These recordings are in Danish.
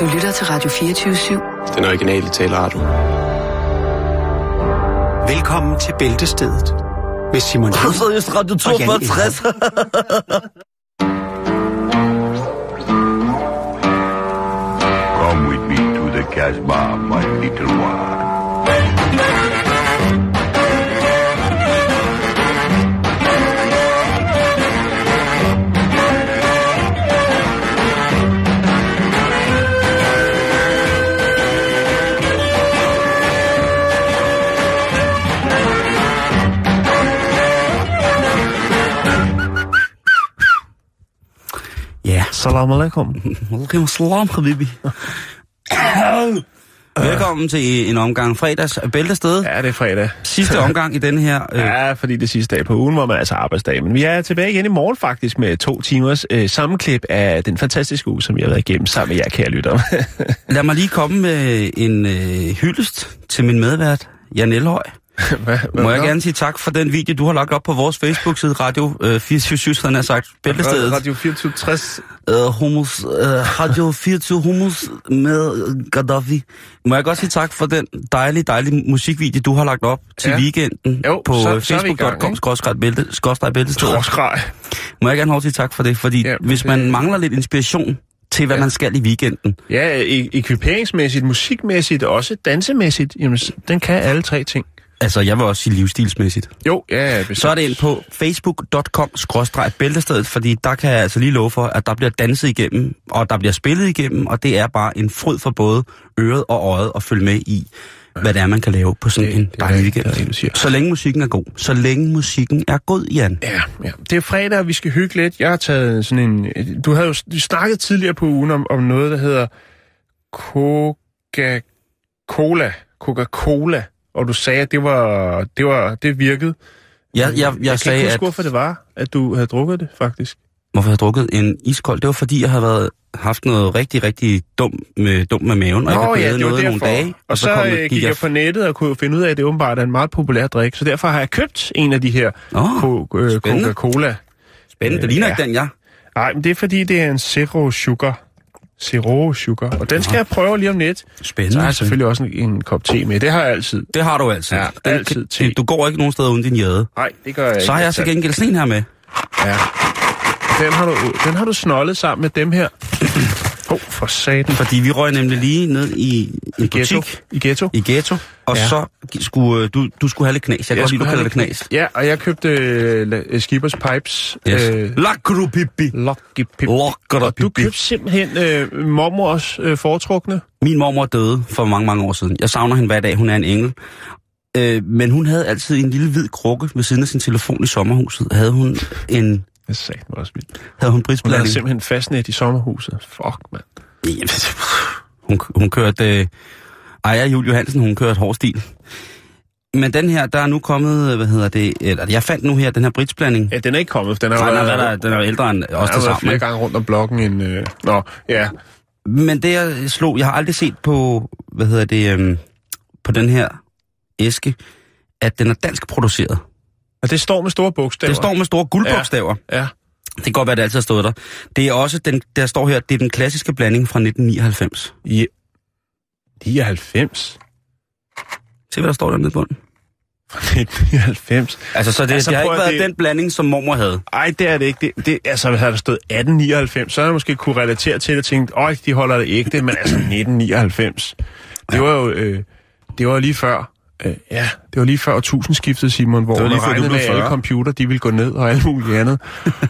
Du lytter til Radio 24-7. Den originale taleradio. Velkommen til Bæltestedet med Simon Jul Så er Radio 2 og Jan 60. Come with me to the Casbah, my little one. Salam alaikum. Welcome salam, habibi. Velkommen til en omgang fredags bæltested. Ja, det er fredag. Sidste omgang i den her... Øh, Ja, fordi det er sidste dag på ugen, hvor man altså arbejdsdag. Men vi er tilbage igen i morgen faktisk med to timers øh, sammenklip af den fantastiske uge, som vi har været igennem sammen med jer, kære lyttere. lad mig lige komme med en øh, hyldest til min medvært, Jan Elhøj. hvad, hvad, Må jeg gerne sige tak for den video, du har lagt op på vores Facebook-side, Radio øh, 24 sådan har sagt, bæltestedet. Radio 2460. øh, hummus, øh, Radio 24 hummus med øh, Gaddafi. Må jeg godt sige tak for den dejlige, dejlige musikvideo, du har lagt op til Ja. weekenden Jo, på facebook.com ikke? skrådstræk bælte, skrådstræk bæltested. Torskraj. Må jeg gerne have sige tak for det, fordi Ja, hvis man mangler lidt inspiration til, hvad Ja. man skal i weekenden, Ja, e- ekviperingsmæssigt, musikmæssigt og også dansemæssigt. Jamen, den kan alle tre ting. Altså jeg vil også sige livsstilsmæssigt, Jo, ja, ja. bestemt. så er det ind på facebook.com skrådstræk bæltestedet, fordi der kan jeg altså lige love for, at der bliver danset igennem, og der bliver spillet igennem, og det er bare en fryd for både øret og øjet at følge med i, hvad det er, man kan lave på sådan Det- en dejlig weekend. det. Så længe musikken er god. Så længe musikken er god, Jan. Ja, ja. Det er fredag, og vi skal hygge lidt. Jeg har taget sådan en... Du havde jo du snakkede tidligere på ugen om, om noget, der hedder Coca-Cola. Coca-Cola. Og du sagde, at det var, det var, det virkede. Jeg, jeg, jeg, jeg kan sagde, ikke at huske, hvorfor det var, at du havde drukket det, faktisk. hvorfor jeg havde drukket en iskold, det var fordi, jeg havde været, haft noget rigtig, rigtig dum med, dum med maven, og jeg havde det var noget nogle dage. Og så, kom, så gik jeg på nettet og kunne finde ud af, at det åbenbart er en meget populær drik. Så derfor har jeg købt en af de her øh, spændende. Coca-Cola. spændende. Det Øh, ligner ja. ikke den, jeg. Nej, men det er fordi, det er en zero sugar. Zero sugar. Og den skal jeg prøve lige om lidt. Spændende. Så har jeg selvfølgelig også en, en kop te med. Det har jeg altid. Det har du altid. Ja, Den altid te. Du går ikke nogen steder uden din jade. Nej, det gør jeg Så har ikke. jeg til gengæld sådan her med. Ja. Den har, du, den har du snollet sammen med dem her. Åh, oh, for satan. Fordi vi røg nemlig lige ned i en Ghetto. butik I ghetto. i Ghetto, og Ja. så skulle øh, du, du skulle have lidt knas. Jeg kan godt lide, du kalder det knas. Ja, og jeg købte øh, Skibers Pipes. Yes. Øh, Lakru pipi. Lucky Pip. Lucky Og du købte simpelthen øh, mormors øh, foretrukne. Min mormor døde for mange, mange år siden. Jeg savner hende hver dag. Hun er en engel. Øh, men hun havde altid en lille hvid krukke ved siden af sin telefon i sommerhuset. Havde hun en Det sagde mig også vildt. havde hun Hun havde simpelthen fastnet i sommerhuset. Fuck, mand. Hun, hun kørte... Øh, Ejra Julie Johansen, hun kørte hård stil. Men den her, der er nu kommet, hvad hedder det, eller jeg fandt nu her, den her britsblanding. Ja, den er ikke kommet. Den er, Nej, jo nej, været- der, den er ældre end os til sammen. flere gange rundt om blokken end... Øh... Nå, ja. Men det jeg slog, jeg har aldrig set på, hvad hedder det, øhm, på den her æske, at den er dansk produceret. Og det står med store bogstaver. Det står med store guldbogstaver. Ja. Det kan godt være, det altid har stået der. Det er også, den, der står her, det er den klassiske blanding fra 1999. ja. 99. Se, hvad der står dernede på den. Fra 1999. Altså, så det, Altså, det har ikke været det- den blanding, som mormor havde. Ej, det er det ikke. Det, det, altså, hvis der stået 1899, så havde jeg måske kunne relatere til det og tænkt, øj, de holder det ægte, men altså 1999. Det var jo, øh, det var lige før, øh, ja, det var lige før tusindskiftet, Simon, hvor man regnede med, at alle 40. computer, de ville gå ned og alt muligt andet.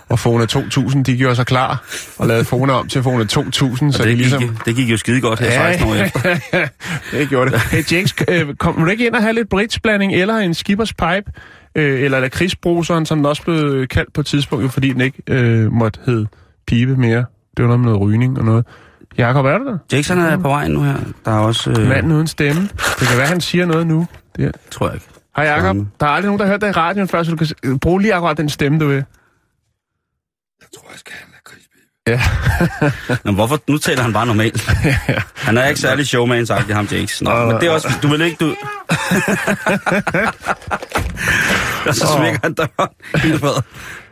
og Fona 2000, de gjorde sig klar og lavede Fona om til Fona 2000, så Så det, de gik, ligesom... det gik jo skide godt her 16 år efter. det gjorde det. Hey, Jakes, øh, kom du ikke ind og have lidt britsblanding, eller en skibers pipe, øh, eller lakridsbruseren, som den også blev kaldt på et tidspunkt, jo, fordi den ikke øh, måtte hedde pibe mere. Det var noget med noget rygning og noget. Jakob, er du der? Jackson er på vej nu her. Der er også... Øh, Manden uden stemme. Det kan være, han siger noget nu. Det er. tror jeg ikke. Hej Jakob. Der er aldrig nogen, der har hørt dig i radioen før, så du kan bruge lige akkurat den stemme, du vil. Jeg tror, jeg skal have en lakridsbibe. Ja. Nå, hvorfor? Nu taler han bare normalt. Han er ikke særlig showman, sagt ham, Jakes. Nå, men det er også... Du vil ikke... Du... Og så smækker han døren.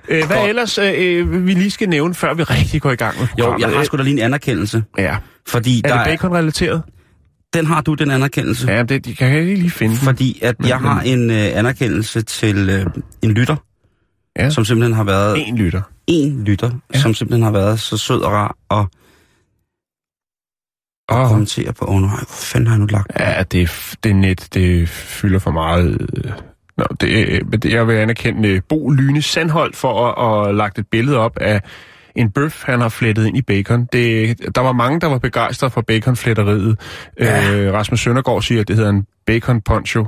Øh, hvad Godt. ellers øh, vi lige skal nævne, før vi rigtig går i gang med Jo, jeg har sgu da lige en anerkendelse. Ja. Fordi Er der det bacon-relateret? den har du, den anerkendelse. Ja, det de kan jeg ikke lige finde. Fordi at jeg har en øh, anerkendelse til øh, en lytter, Ja. som simpelthen har været En lytter. en lytter, Ja. som simpelthen har været så sød og rar og Åh, oh. kommentere på, åh oh, nej, hvor fanden har jeg nu lagt? ja, det, er det net, det fylder for meget. øh. Nå, det, men det, jeg vil anerkende øh, Bo Lyne Sandholdt for at, at have lagt et billede op af en bøf, han har flettet ind i bacon. Det, der var mange, der var begejstrede for baconfletteriet. Ja. Øh, Rasmus Søndergaard siger, at det hedder en bacon poncho.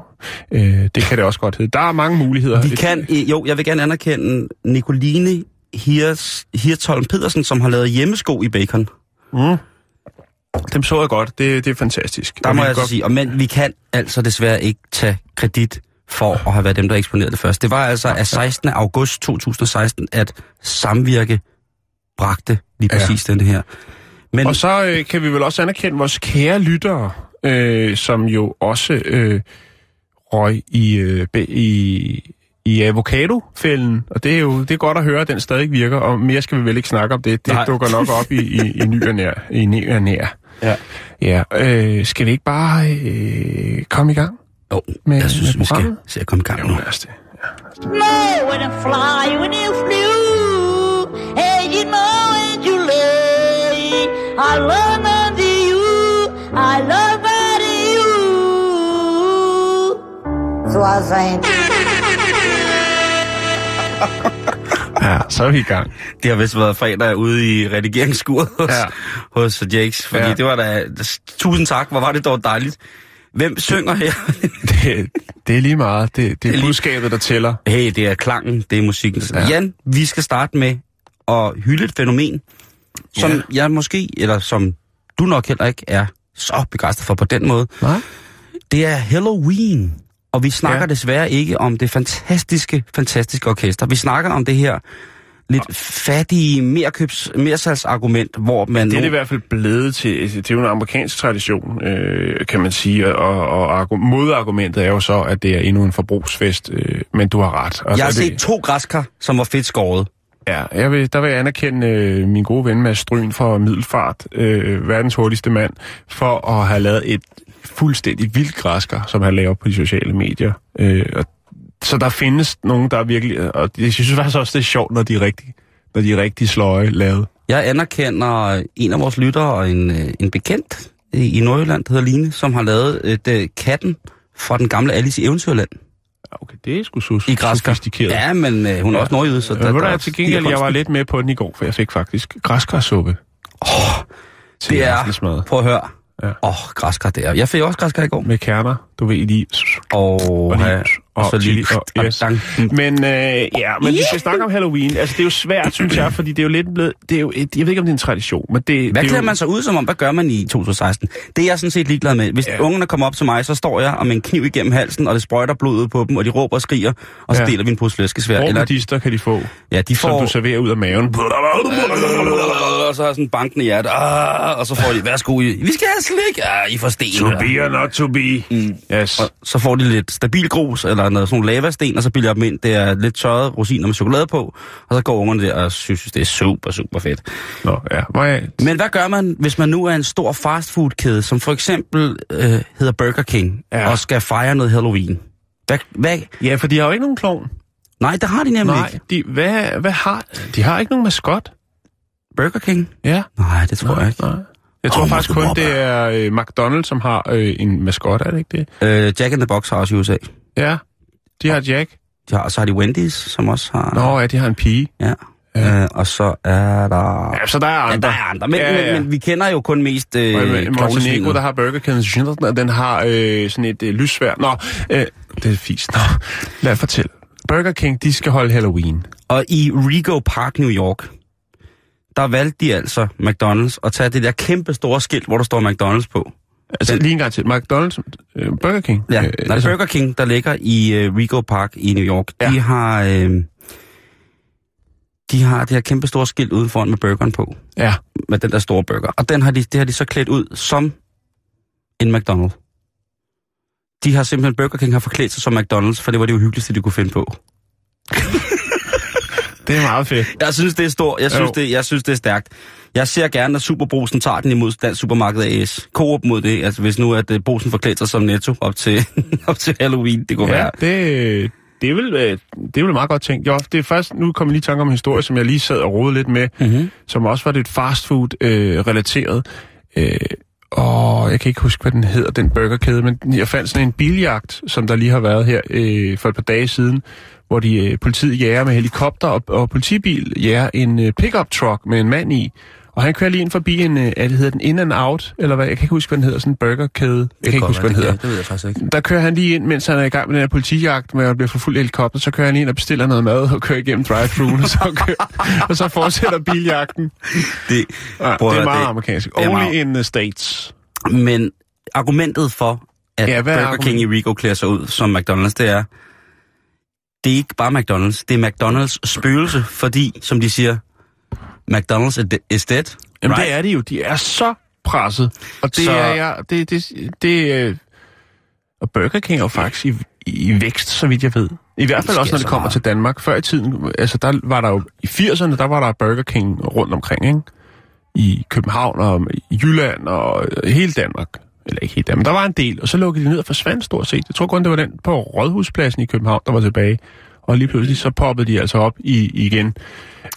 Øh, det kan det også godt hedde. Der er mange muligheder. Vi kan, øh, jo, jeg vil gerne anerkende Nicoline Hirs, Hirtholm Pedersen, som har lavet hjemmesko i bacon. Mm. Dem så jeg godt. Det, det er fantastisk. Der må jeg kan altså sige, og men vi kan altså desværre ikke tage kredit for at have været dem, der eksponerede det først. Det var altså af 16. august 2016, at Samvirke bragte lige præcis ja. den her. Men Og så øh, kan vi vel også anerkende vores kære lyttere, øh, som jo også øh, røg i, øh, i, i avocadofælden. Og det er jo det er godt at høre, at den stadig virker, og mere skal vi vel ikke snakke om det. Det Nej. dukker nok op i, i, i ny og nær. I ny og nær. Ja. Ja, øh, skal vi ikke bare øh, komme i gang? Jo, med- jeg synes, med vi skal se at komme i gang Jo, nu. lad os det. know when I fly, when you flew, hey, you know when you lay. I love under you, I love under you. So I sang. Ja, så er vi i gang. Det har vist været fredag ude i redigeringsskuret hos, Ja. ja. hos Jakes, fordi Ja. ja. det var da... Tusind tak, hvor var det dog dejligt. Hvem synger her? Det, det er lige meget. Det, det er budskabet, der tæller. hey, det er klangen, det er musikken. Ja. Ja. Jan, vi skal starte med at hylde et fænomen, som Ja. jeg måske, eller som du nok heller ikke er så begejstret for på den måde. Nej? Det er Halloween. Og vi snakker ja. desværre ikke om det fantastiske, fantastiske orkester. Vi snakker om det her lidt fattige merkøbs, mersalgsargument, hvor man... Det er det i hvert fald blevet til. Det er jo en amerikansk tradition, øh, kan man sige. Og, og argu- modargumentet er jo så, at det er endnu en forbrugsfest. Øh, men du har ret. Altså, Jeg har det, set to græskar, som var fedt skåret. Ja, jeg vil, der vil jeg anerkende øh, min gode ven Mads Stryn fra Middelfart, øh, verdens hurtigste mand, for at have lavet et fuldstændig vildt græsker, som han laver på de sociale medier. Øh, og, så der findes nogen, der er virkelig... Og jeg synes faktisk også, det er sjovt, når de er rigtig, når de er rigtig sløje lavet. Jeg anerkender en af vores lyttere og en, øh, en bekendt i Nordjylland, der hedder Line, som har lavet et, uh, katten fra den gamle Alice i Eventyrland Okay, det er sgu sus- i græskar. sofistikeret. Ja, men uh, hun er også nordjyde, så Ja, der, der, er til gengæld, jeg var lidt med på den i går, for jeg fik faktisk græskarsuppe. Oh, til det er... Prøv at høre. Ja. Åh, ja. oh, græskar der. Jeg fik også græskar i går. Med kerner, du ved lige... Og, Og lige- ja, og så og lige... og- yes. Men øh, ja, men vi skal snakke om Halloween. Altså, det er jo svært, synes jeg, fordi det er jo lidt blevet... Det er jo et, jeg ved ikke, om det er en tradition, men det, Hvad det er klæder jo, man sig ud som om? Hvad gør man i 2016? Det er jeg sådan set ligeglad med. Hvis Ja. ungerne kommer op til mig, så står jeg og med en kniv igennem halsen, og det sprøjter blod ud på dem, og de råber og skriger, og så Ja. deler vi en pose flæskesvær. Hvor Eller, kan de få, ja, de som får... du serverer ud af maven? og så har sådan en bankende hjerte, ah, og så får de, værsgo, I- vi skal have slik, ja, I får sten. To be or not to be. Mm. Yes. Og så får de lidt stabil grus, eller noget, sådan nogle lavasten, og så bilder jeg dem ind. Det er lidt tørrede rosiner med chokolade på, og så går ungerne der og synes, det er super, super fedt. Nå, ja. Jeg... Men hvad gør man, hvis man nu er en stor fastfoodkæde, som for eksempel øh, hedder Burger King, ja. og skal fejre noget Halloween? Hvad, hvad? Ja, for de har jo ikke nogen klovn. Nej, det har de nemlig Nej, ikke. de, hvad, hvad har... De har ikke nogen maskot. Burger King? Ja. Nej, det tror Nej, jeg ikke. Nej. Jeg tror Åh, faktisk kun, det er øh, McDonald's, som har øh, en maskot, er det ikke det? Øh, Jack in the Box har også i USA. Ja, de har Jack. De har, så har de Wendy's, som også har... Nå, ja, de har en pige. Ja. Ja. Øh, og så er der... Ja, så der er Ja, andre. der er andre, men, Ja, ja, ja. Men, men vi kender jo kun mest øh, i Montenegro, der har Burger King, og den har øh, sådan et øh, lyssvær. Nå, øh, det er fisk. Nå, lad mig fortælle. Burger King, de skal holde Halloween. Og i Rego Park, New York, der valgte de altså McDonald's at tage det der kæmpe store skilt, hvor der står McDonald's på. Altså, Den- lige en gang til. McDonald's, øh, Burger King. Ja, øh, øh, altså, Burger King, der ligger i uh, Rego Park i New York, Ja. de har... Øh, de har det her kæmpe store skilt ude foran med burgeren på, Ja, med den der store burger. Og den har de, det har de så klædt ud som en McDonald's. De har simpelthen, Burger King har forklædt sig som McDonald's, for det var det uhyggeligste, de kunne finde på. Det er meget fedt. Jeg synes, det er stort. Jeg synes, Jo. det, jeg synes, det er stærkt. Jeg ser gerne, at Superbrusen tager den imod Dansk Supermarked AS. Coop mod det. Altså, hvis nu at uh, Brusen forklæder sig som netto op til, op til Halloween, det kunne Ja, være. det, det, er vel, øh, det er vel meget godt tænkt. Jo, det er først, nu kommer lige tanke om en historie, som jeg lige sad og rodede lidt med, Mm-hmm. som også var lidt fastfood-relateret. Øh, og jeg kan ikke huske, hvad den hedder, den burgerkæde, men jeg fandt sådan en biljagt, som der lige har været her øh, for et par dage siden, hvor de, øh, politiet jager med helikopter og, og politibil jager en øh, pickup truck med en mand i. Og han kører lige ind forbi en, øh, det hedder den In and Out, eller hvad, jeg kan ikke huske, hvad den hedder, sådan en burgerkæde. Jeg kan ikke huske, hvad den hedder. Det ved jeg faktisk ikke. Der kører han lige ind, mens han er i gang med den her politijagt med at blive forfulgt helikopter, så kører han ind og bestiller noget mad og kører igennem drive-thruen, og, så kører, og så fortsætter biljagten. Det, Ja, at det er meget det- amerikansk. det er Only meget- in the States. Men argumentet for, at Ja, er Burger King i Rico klæder sig ud som McDonald's, det er, det er ikke bare McDonald's, det er McDonald's spøgelse, fordi, som de siger, McDonald's is de- is dead. Jamen right. det er de jo. De er så presset. Og det Så- er jeg... Det, det, det, øh, og Burger King er jo faktisk i, i vækst, så vidt jeg ved. I hvert fald også, når det kommer meget. til Danmark. Før i tiden, altså der var der jo... I 80'erne, der var der Burger King rundt omkring, ikke? I København og i Jylland og hele Danmark. Eller ikke hele Danmark, men der var en del. Og så lukkede de ned og forsvandt stort set. Jeg tror kun, det var den på Rådhuspladsen i København, der var tilbage. Og lige pludselig så poppede de altså op i, igen.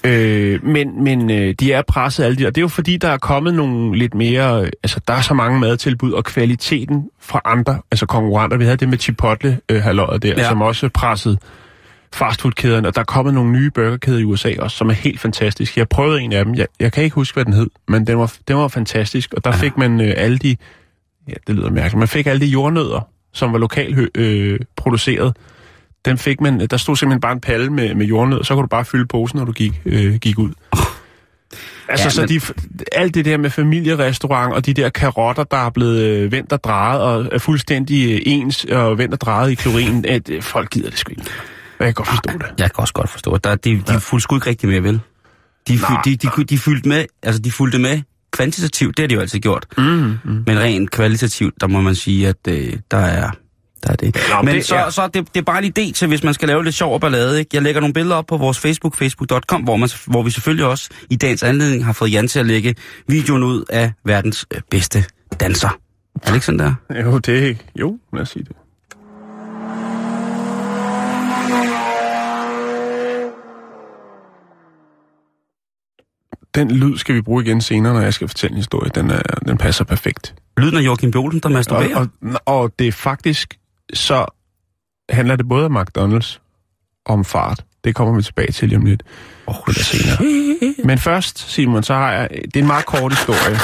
Øh, men men øh, de er presset alle de, og det er jo fordi, der er kommet nogle lidt mere, øh, altså der er så mange madtilbud, og kvaliteten fra andre, altså konkurrenter, vi havde det med Chipotle øh, halløjet der, Ja. ja. som også pressede fastfoodkæderne, og der er kommet nogle nye burgerkæder i USA også, som er helt fantastiske. Jeg prøvede en af dem, jeg, jeg kan ikke huske, hvad den hed, men den var, den var fantastisk, og der fik man øh, alle de, ja, det lyder mærkeligt, man fik alle de jordnødder, som var lokalt øh, produceret, den fik man, der stod simpelthen bare en palle med, med jordnødder, så kunne du bare fylde posen, når du gik, øh, gik ud. Altså, Ja, så men- de, alt det der med familierestaurant og de der karotter, der er blevet øh, vendt og drejet og er fuldstændig øh, ens og vendt og drejet i klorin, at øh, folk gider det sgu ikke. Jeg kan godt forstå det. Jeg kan også godt forstå, at der, de, de ja. fulgte sgu ikke rigtig med, vel? De, fy, Nej. de, de, de, de, fyldte med, altså de fulgte med kvantitativt, det har de jo altid gjort. Mm, mm. Men rent kvalitativt, der må man sige, at øh, der er der er det. Nå, men det så, er- så det, det er bare en idé til, hvis man skal lave lidt sjov og ballade. Ikke? Jeg lægger nogle billeder op på vores Facebook, facebook.com, hvor, man, hvor vi selvfølgelig også i dagens anledning har fået Jan til at lægge videoen ud af verdens øh, bedste danser. Er det ikke sådan der? Jo, det Jo, lad os sige det. Den lyd skal vi bruge igen senere, når jeg skal fortælle en historie. Den, er, den passer perfekt. Lyden af Joachim Bolsen, der Og, masturberer. og, og det er faktisk, så handler det både om McDonald's og om fart. Det kommer vi tilbage til lige om lidt. Oh, Eller senere. Men først, Simon, så har jeg... Det er en meget kort historie.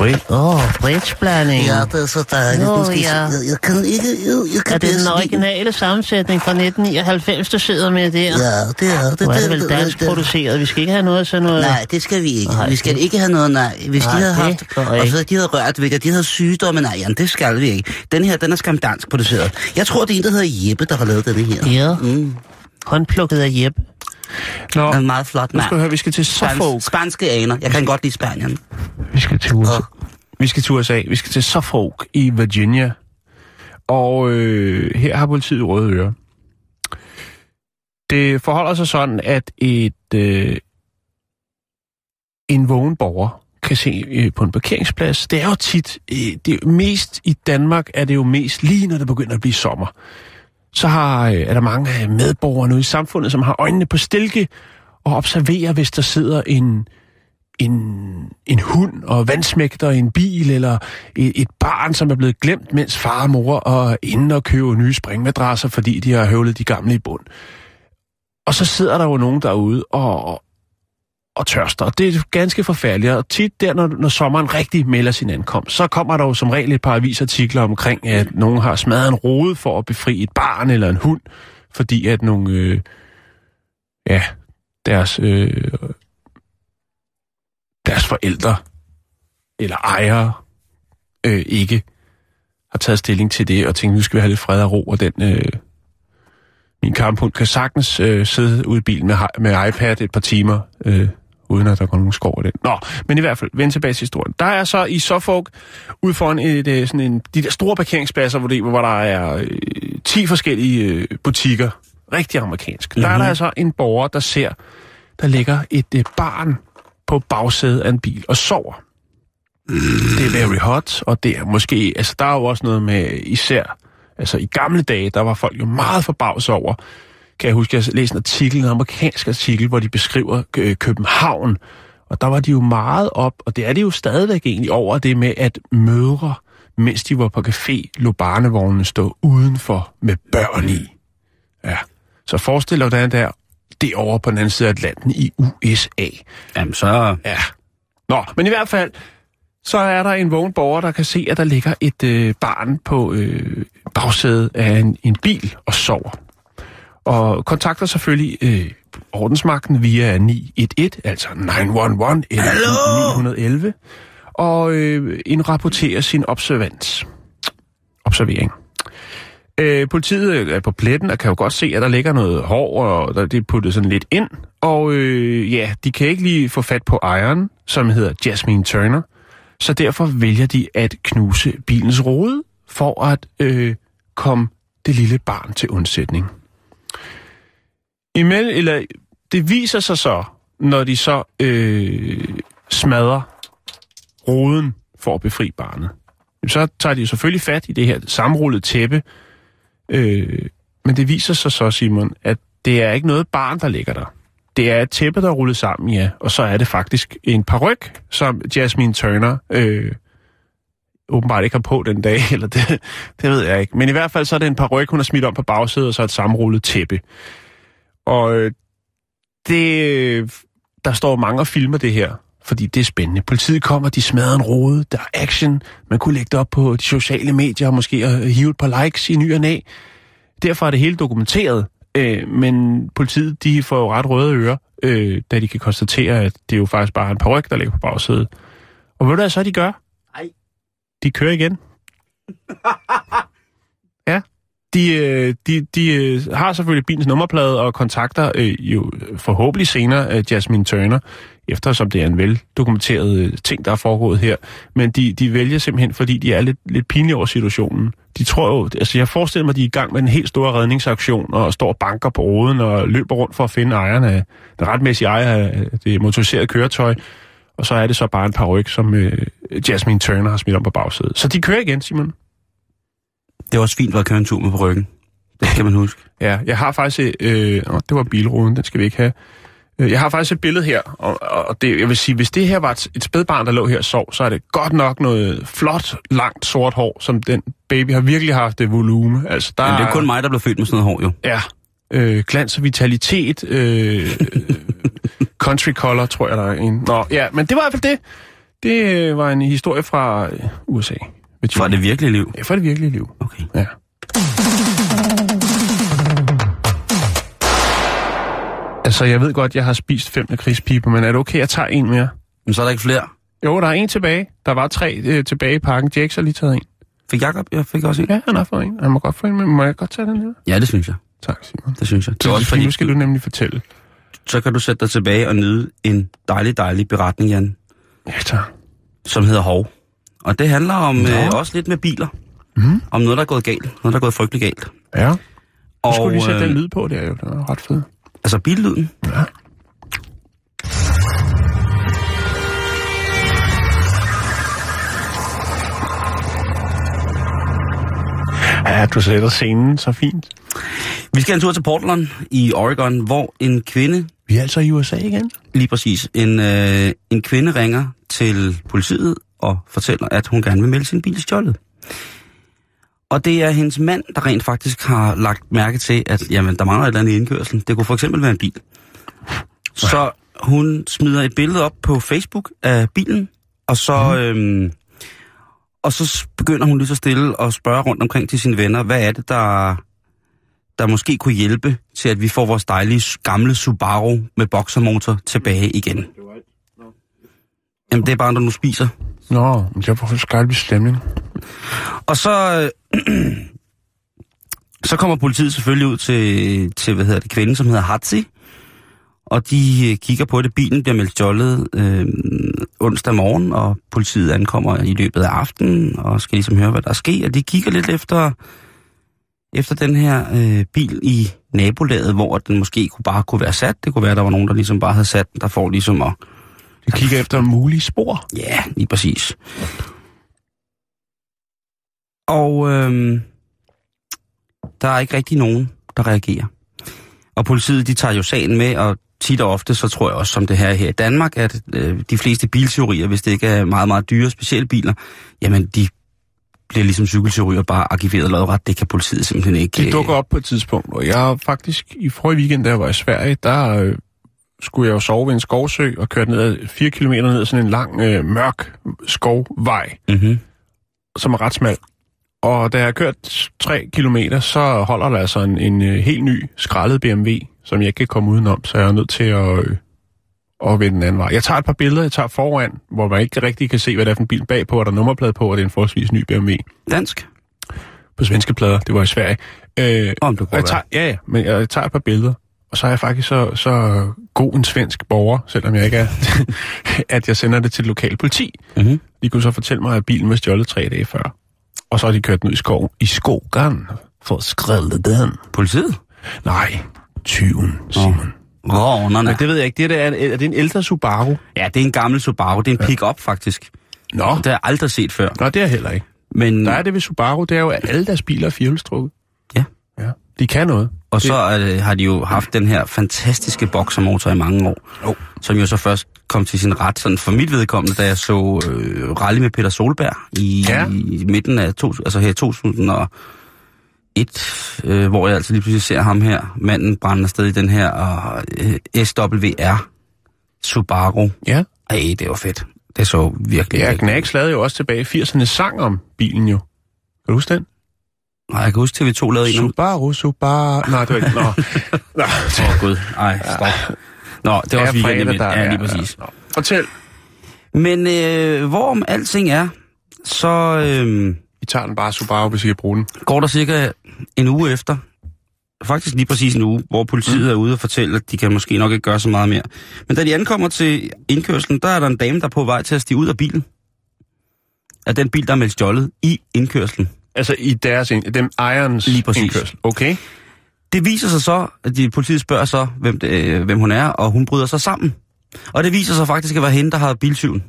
Åh, oh, bridgeblanding. Ja, det er så dejligt. Nå, skal ja. jeg, jeg kan ikke... Jeg, jeg kan Er det den originale sammensætning fra 1999, du sidder med der? Ja, det er det. Er det det- vel det- dansk det- produceret. Vi skal ikke have noget sådan noget... Nej, det skal vi ikke. Nej, vi skal det- ikke have noget, nej. Hvis Nej, de havde det haft, og så de havde rørt ved det, de havde sygdomme, nej, Jan, det skal vi ikke. Den her, den er skam dansk produceret. Jeg tror, det er en, der hedder Jeppe, der har lavet denne her. Ja, Mm. håndplukket af Jeppe. Nå, er meget flot, nu skal mand. høre, vi skal til Suffolk. Spans- Spanske aner. Jeg kan godt lide Spanien. Vi skal til USA. Og Vi skal til USA. Vi skal til Suffolk i Virginia. Og øh, her har politiet røde ører. Det forholder sig sådan, at et øh, en vågen borger kan se øh, på en parkeringsplads. Det er jo tit, øh, det er mest i Danmark er det jo mest lige når det begynder at blive sommer. Så har, øh, er der mange øh, medborgere nu i samfundet, som har øjnene på stilke og observerer, hvis der sidder en, en, en hund og vandsmægter i en bil, eller et, et barn, som er blevet glemt, mens far og mor er inde og køber nye springmadrasser, fordi de har høvlet de gamle i bund. Og så sidder der jo nogen derude og, og og tørster. Og det er ganske forfærdeligt. Og tit der, når, når sommeren rigtig melder sin ankomst, så kommer der jo som regel et par avisartikler omkring, at nogen har smadret en rode for at befri et barn eller en hund, fordi at nogle, øh, ja, deres, øh, deres forældre eller ejere øh, ikke har taget stilling til det, og tænkt, nu skal vi have lidt fred og ro, og den, øh, min kamphund kan sagtens øh, sidde ude i bilen med, med iPad et par timer, øh, uden at der går nogen skov i den. Nå, men i hvert fald, vend tilbage til historien. Der er så i Suffolk, ud foran et, øh, sådan en, de der store parkeringspladser, hvor, det, hvor der er øh, 10 forskellige øh, butikker, rigtig amerikansk. Mm-hmm. Der er der altså en borger, der ser, der ligger et øh, barn på bagsædet af en bil og sover. Det er very hot, og det er måske, altså der er jo også noget med især, altså i gamle dage, der var folk jo meget forbavset over, kan jeg huske, jeg læste en artikel, en amerikansk artikel, hvor de beskriver øh, København, og der var de jo meget op, og det er det jo stadigvæk egentlig over det med, at mødre, mens de var på café, lå barnevognene stå udenfor med børn i. Ja. Så forestil dig, hvordan det er derovre på den anden side af Atlanten i USA. Jamen, så... Ja. Nå, men i hvert fald, så er der en vågen borger, der kan se, at der ligger et øh, barn på øh, bagsædet af en, en bil og sover. Og kontakter selvfølgelig øh, ordensmagten via 911, altså 911 eller 911, og øh, indrapporterer sin observans. Observering. Øh, politiet er på pletten og kan jo godt se, at der ligger noget hår, og der, det er puttet sådan lidt ind. Og øh, ja, de kan ikke lige få fat på ejeren, som hedder Jasmine Turner. Så derfor vælger de at knuse bilens rode for at øh, komme det lille barn til undsætning. Imellem, eller det viser sig så, når de så øh, smadrer roden for at befri barnet. Så tager de jo selvfølgelig fat i det her sammenrullede tæppe, øh, men det viser sig så, Simon, at det er ikke noget barn, der ligger der. Det er et tæppe, der er rullet sammen, ja, og så er det faktisk en paryk, som Jasmine Turner øh, åbenbart ikke har på den dag, eller det, det ved jeg ikke. Men i hvert fald så er det en paryk, hun har smidt om på bagsædet, og så et sammenrullet tæppe. Og øh, det, der står mange og filmer det her, fordi det er spændende. Politiet kommer, de smadrer en rode, der er action, man kunne lægge det op på de sociale medier, og måske at hive et par likes i ny og næ. Derfor er det hele dokumenteret, øh, men politiet de får jo ret røde ører, øh, da de kan konstatere, at det er jo faktisk bare en paryk, der ligger på bagsædet. Og ved du hvad så de gør? Nej. De kører igen. Øh, de, de, de har selvfølgelig bilens nummerplade og kontakter øh, jo øh, forhåbentlig senere øh, Jasmine Turner, eftersom det er en veldokumenteret øh, ting, der er foregået her. Men de, de vælger simpelthen, fordi de er lidt, lidt pinlige over situationen. De tror jo, altså jeg forestiller mig, at de er i gang med en helt stor redningsaktion og står og banker på roden og løber rundt for at finde ejerne af den retmæssige ejer af det motoriserede køretøj. Og så er det så bare en par ryg, som øh, Jasmine Turner har smidt om på bagsædet. Så de kører igen, Simon. Det er også fint at køre en tur med på ryggen. Det skal man huske. Ja, jeg har faktisk... Øh, åh, det var bilruden, den skal vi ikke have. Øh, Jeg har faktisk et billede her, og, og det, jeg vil sige, hvis det her var et, et spædbarn, der lå her og sov, så er det godt nok noget flot, langt sort hår, som den baby har virkelig haft det volume. Altså, der Men det er kun mig, der blev født med sådan noget hår, jo. Ja, øh, glans og vitalitet, øh, country color, tror jeg, der er en. Nå, ja, men det var i hvert fald det. Det øh, var en historie fra øh, USA. Fra det virkelige liv. Ja, fra det virkelige liv. Okay. Ja. Altså, jeg ved godt, jeg har spist fem lakridspiber, men er det okay, jeg tager en mere? Men så er der ikke flere. Jo, der er en tilbage. Der var tre øh, tilbage i pakken. Jax har lige taget en. Fik Jacob? Jeg fik også en. Ja, han har fået en. Han må godt få en, men må jeg godt tage den her? Ja, det synes jeg. Tak, Simon. Det synes jeg. Det Så er også fordi, nu skal du nemlig fortælle. så kan du sætte dig tilbage og nyde en dejlig, dejlig beretning, Jan, Ja, tak. som hedder Hov. Og det handler om Nå. øh, også lidt med biler. Mhm. Om noget, der er gået galt. Noget, der er gået frygtelig galt. Ja. Og, skulle lige sætte øh, den lyd på, det er jo den er ret fed. Altså billyden. Ja. Ja, du sætter scenen så fint. Vi skal en tur til Portland i Oregon, hvor en kvinde, Vi er altså i USA igen. lige præcis, en, øh, en kvinde ringer til politiet og fortæller, at hun gerne vil melde sin bil stjålet. Og det er hendes mand, der rent faktisk har lagt mærke til, at jamen, der mangler et eller andet i indkørslen. Det kunne for eksempel være en bil. Så hun smider et billede op på Facebook af bilen, og så, Mhm. øhm, og så begynder hun lige så stille at spørge rundt omkring til sine venner, hvad er det, der, der måske kunne hjælpe til, at vi får vores dejlige gamle Subaru med boxermotor tilbage igen. Jamen, det er bare, når du spiser. Nå, men det var for skarp stemning. Og så, øh, så kommer politiet selvfølgelig ud til, til hvad hedder det, kvinden, som hedder Hatsi. Og de øh, kigger på det. Bilen bliver meldt jollet øh, onsdag morgen, og politiet ankommer i løbet af aftenen og skal ligesom høre, hvad der sker. Og de kigger lidt efter, efter den her øh, bil i nabolaget, hvor den måske kunne bare kunne være sat. Det kunne være, at der var nogen, der ligesom bare havde sat den, der får ligesom at... Vi kigger efter mulige spor. Ja, lige præcis. Og øh, der er ikke rigtig nogen, der reagerer. Og politiet, de tager jo sagen med, og tit og ofte, så tror jeg også, som det her her i Danmark, at øh, de fleste bilteorier, hvis det ikke er meget, meget dyre specielle biler, jamen de bliver ligesom cykelteorier bare arkiveret lodret. Det kan politiet simpelthen ikke... De øh, dukker op på et tidspunkt, og jeg har faktisk i forrige weekend, jeg var i Sverige, der øh, skulle jeg jo sove ved en skovsø og kørte ned ad 4 km ned ad sådan en lang, øh, mørk skovvej, Mhm. som er ret smal. Og da jeg har kørt 3 km, så holder der altså en, en øh, helt ny skrællet BMW, som jeg ikke kan komme udenom, så jeg er nødt til at, øh, at vende den anden vej. Jeg tager et par billeder, jeg tager foran, hvor man ikke rigtig kan se, hvad det er for en bil bagpå, og der er nummerplade på, og det er en forholdsvis ny BMW Dansk? på svenske plader. Det var i Sverige. Øh, Om og kunne jeg tager, ja, ja, men jeg tager et par billeder, og så er jeg faktisk så, så god en svensk borger, selvom jeg ikke er, at jeg sender det til det lokale politi. Mhm. De kunne så fortælle mig, at bilen var stjålet tre dage før. Og så har de kørt den ud i skoven. I skogen. For at skrælle den. Politiet? Nej, tyven, Simon. Rånerne. Men det ved jeg ikke. Det der, er, er det en ældre Subaru? Ja, det er en gammel Subaru. Det er en pick-up, faktisk. Nå, Det har jeg aldrig set før. Nå det er heller ikke. Men, Der er det ved Subaru, det er jo, at alle deres biler er firehjulstrukket. Ja. Ja, de kan noget. Og så øh, har de jo haft den her fantastiske boxermotor i mange år. Jo. Som jo så først kom til sin ret, sådan for mit vedkommende, da jeg så øh, rally med Peter Solberg i, Ja. i midten af to, altså her i 2001, øh, hvor jeg altså lige pludselig ser ham her, manden brænde afsted i den her og, øh, SWR Subaru. Ja. Ej, det var fedt. Det så virkelig... Ja, Knags lavede jo også tilbage i 80'erne sang om bilen jo. Kan du huske den? Nej, jeg kan huske, TV2 lavede en. Subaru, Subaru... Nej, det var ikke... Nå. Åh, oh, gud. Ej, stop. Nå, det var også weekenden midt. Ja, lige præcis. Ja, ja. Fortæl. Men øh, hvorom alting er, så øh, Vi tager den bare Subaru, hvis I kan bruge den. går der cirka en uge efter, faktisk lige præcis en uge, hvor politiet mm. er ude og fortælle, at de kan måske nok ikke gøre så meget mere. Men da de ankommer til indkørslen, der er der en dame, der er på vej til at stige ud af bilen. Af den bil, der er meldt stjålet i indkørslen. Altså i deres... ind- Dem ejerens Lige præcis. indkørsel. Okay. Det viser sig så, at de, politiet spørger så, hvem, det, øh, hvem hun er, og hun bryder sig sammen. Og det viser sig faktisk at være hende, der har biltyven.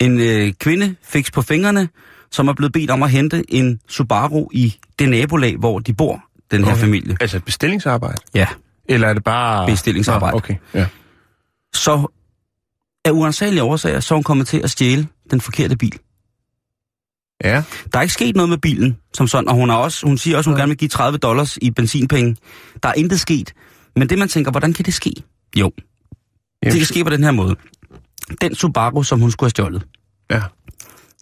En øh, kvinde fik på fingrene, som er blevet bedt om at hente en Subaru i det nabolag, hvor de bor, den her Okay. familie. Altså et bestillingsarbejde? Ja. Eller er det bare... Bestillingsarbejde. Nå, okay, ja. Så af uansagelige årsager, så er hun kommet til at stjæle den forkerte bil. Ja. Der er ikke sket noget med bilen, som sådan, og hun, har også, hun siger også, at hun gerne vil give 30 dollars i benzinpenge. Der er intet sket. Men det, man tænker, hvordan kan det ske? Jo, det kan ske på den her måde. Den Subaru, som hun skulle have stjålet, Ja.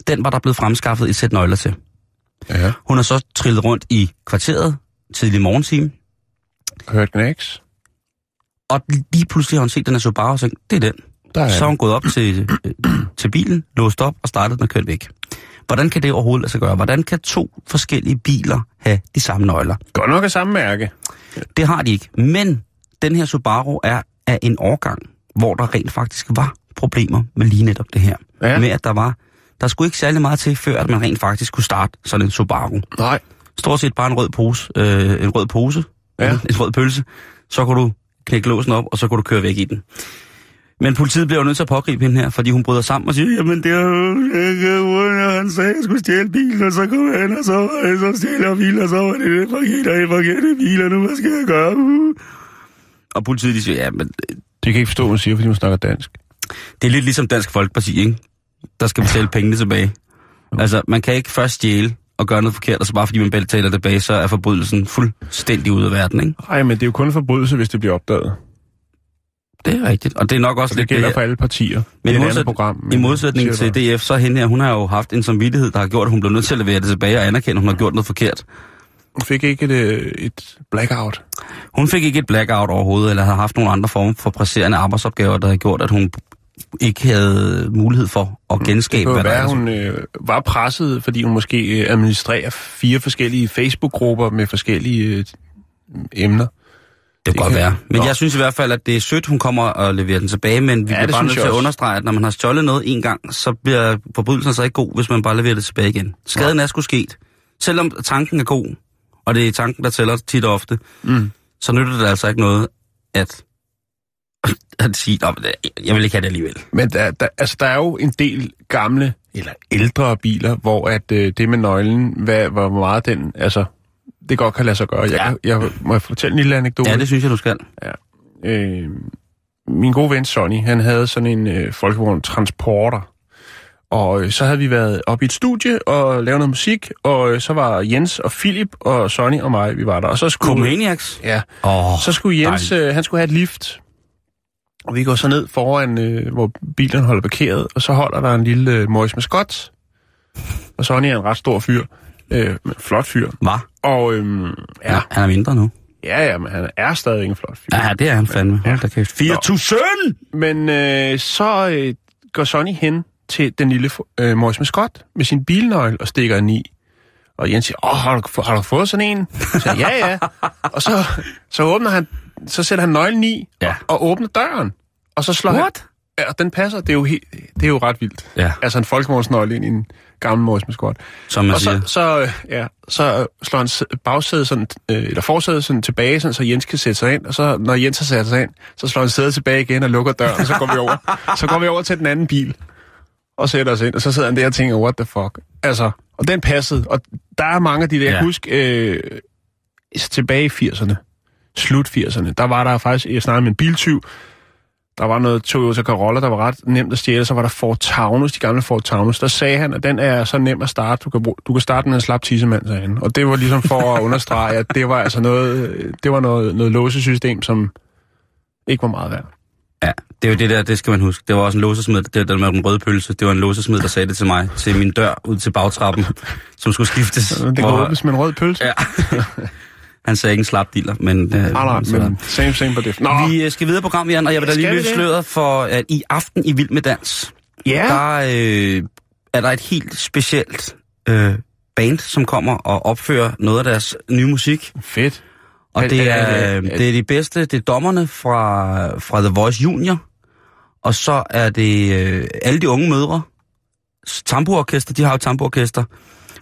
den var der blevet fremskaffet et sæt nøgler til. Ja. Hun har så trillet rundt i kvarteret, tidlig morgentime, Hørt Knags? og lige pludselig har hun set den her Subaru og tænkt, det er den. Der er Så er hun gået op til, øh, til bilen, låst op og startet den og kørt væk. Hvordan kan det overhovedet lade sig gøre? Hvordan kan to forskellige biler have de samme nøgler? Godt nok af samme mærke. Det har de ikke. Men den her Subaru er af en årgang, hvor der rent faktisk var problemer med lige netop det her. Ja. Med at der var, der skulle ikke særlig meget til, før at man rent faktisk kunne starte sådan en Subaru. Nej. Stort set bare en rød pose, øh, en rød pose, Ja. en, en rød pølse, så kunne du knække låsen op, og så kunne du køre væk i den. Men politiet bliver jo nødt til at pågribe hende her, fordi hun bryder sammen og siger, jamen det er ikke, han sagde, at jeg skulle stjæle bilen, og så kom han, og så var det så stjæler bilen, og så var det det forkerte, det forkerte bil, og nu hvad skal jeg gøre? Uh. Og politiet de siger, ja, men øh, De kan ikke forstå, hvad hun siger, fordi hun snakker dansk. det er lidt ligesom Dansk Folkeparti, ikke? Der skal betale pengene tilbage. Altså, man kan ikke først stjæle og gøre noget forkert, og så bare fordi man betaler tilbage, så er forbrydelsen fuldstændig ude af verden, ikke? Nej, men det er jo kun forbrydelse, hvis det bliver opdaget. Det er rigtigt, og det er nok også Og det lidt gælder det for her. alle partier. Men i modsæt- program. I men- modsætning siger til DF, så hende her, hun har jo haft en samvittighed, der har gjort, at hun blev nødt til at levere det tilbage og anerkende, at hun har gjort noget forkert. Hun fik ikke et, øh, et blackout. Hun fik ikke et blackout overhovedet, eller havde haft nogle andre former for presserende arbejdsopgaver, der havde gjort, at hun ikke havde mulighed for at genskabe, Det hvad der være, er. at hun øh, var presset, fordi hun måske øh, administrerer fire forskellige Facebook-grupper med forskellige øh, emner. Det kan godt kan- være. Men Nå. jeg synes i hvert fald, at det er sødt, hun kommer og leverer den tilbage, men vi Ja, bliver bare nødt til at understrege, at når man har stjålet noget en gang, så bliver forbrydelsen så ikke god, hvis man bare leverer det tilbage igen. Skaden er sgu sket. Selvom tanken er god, og det er tanken, der tæller tit og ofte, Mm. så nytter det altså ikke noget, at, at sige, "Nå, men det- jeg vil ikke have det alligevel. Men der, der, altså, der er jo en del gamle eller ældre biler, hvor at øh, det med nøglen, hvad, hvor meget den, altså, det godt kan lade sig gøre. Jeg, Ja. ja. jeg, må jeg fortælle en lille anekdote? Ja, det synes jeg, du skal. øh, min gode ven Sonny, han havde sådan en øh, folkevogn transporter. Og øh, så havde vi været oppe i et studie og lavet noget musik, og øh, så var Jens og Philip og Sonny og mig, vi var der. Og så skulle, Comaniacs? ja, oh, så skulle Jens, øh, han skulle have et lift. Og vi går så ned foran, øh, hvor bilen holder parkeret, og så holder der en lille øh, Morris Mascot. Og Sonny er en ret stor fyr. Øh, flot fyr. hvad? Og øhm, ja, Han er mindre nu. ja, ja, men han er stadig en flot fyr. Ja, det er han fandme. Hold da kæft. 4.000! Men øh, så øh, går Sonny hen til den lille øh, Morris Mascot med sin bilnøgle og stikker den i. Og Jens siger, åh, har du, har du fået sådan en? Så ja, ja. Og så, så åbner han, så sætter han nøglen i Ja. og, og åbner døren. Og så slår What? han... Ja, og den passer. Det er jo, helt, det er jo ret vildt. Ja. Altså en folkevognsnøgle ind i en gammel Morris. Som man Og siger. så, så, øh, ja, så slår han bagsædet sådan, øh, eller forsædet sådan tilbage, sådan, så Jens kan sætte sig ind. Og så, når Jens har sat sig ind, så slår han sædet tilbage igen og lukker døren, og så går vi over. så går vi over til den anden bil og sætter os ind, og så sidder han der og tænker, what the fuck? Altså, og den passede. Og der er mange af de der, jeg Ja. kan huske, øh, tilbage i 80'erne, slut 80'erne, der var der faktisk, jeg snakkede med en biltyv, der var noget Toyota Corolla, der var ret nemt at stjæle. Så var der Ford Taunus, de gamle Ford Taunus. Der sagde han, at den er så nem at starte. Du kan, bruge, du kan starte med en slap tissemand, sagde han. Og det var ligesom for at understrege, at det var altså noget, øh, det var noget, noget låsesystem, som ikke var meget værd. Ja, det er jo det der, det skal man huske. Det var også en låsesmed, det der med den røde pølse. Det var en låsesmed, der sagde det til mig, til min dør ud til bagtrappen, som skulle skiftes. Det kan Hvor- åbnes med en rød pølse. Ja. Han sagde ikke en slap dealer, men... Øh, Nej, nej, men same, same på det. Nå, Vi øh, skal videre på program, Jan, og jeg vil da lige løse det? sløret for, at i aften i Vild med Dans, ja. der øh, er der et helt specielt øh, band, som kommer og opfører noget af deres nye musik. Fedt. Og Er- det er- er, er- det er de bedste, det er dommerne fra, fra The Voice Junior, og så er det øh, alle de unge mødre, tamboorkester, de har jo tamboorkester,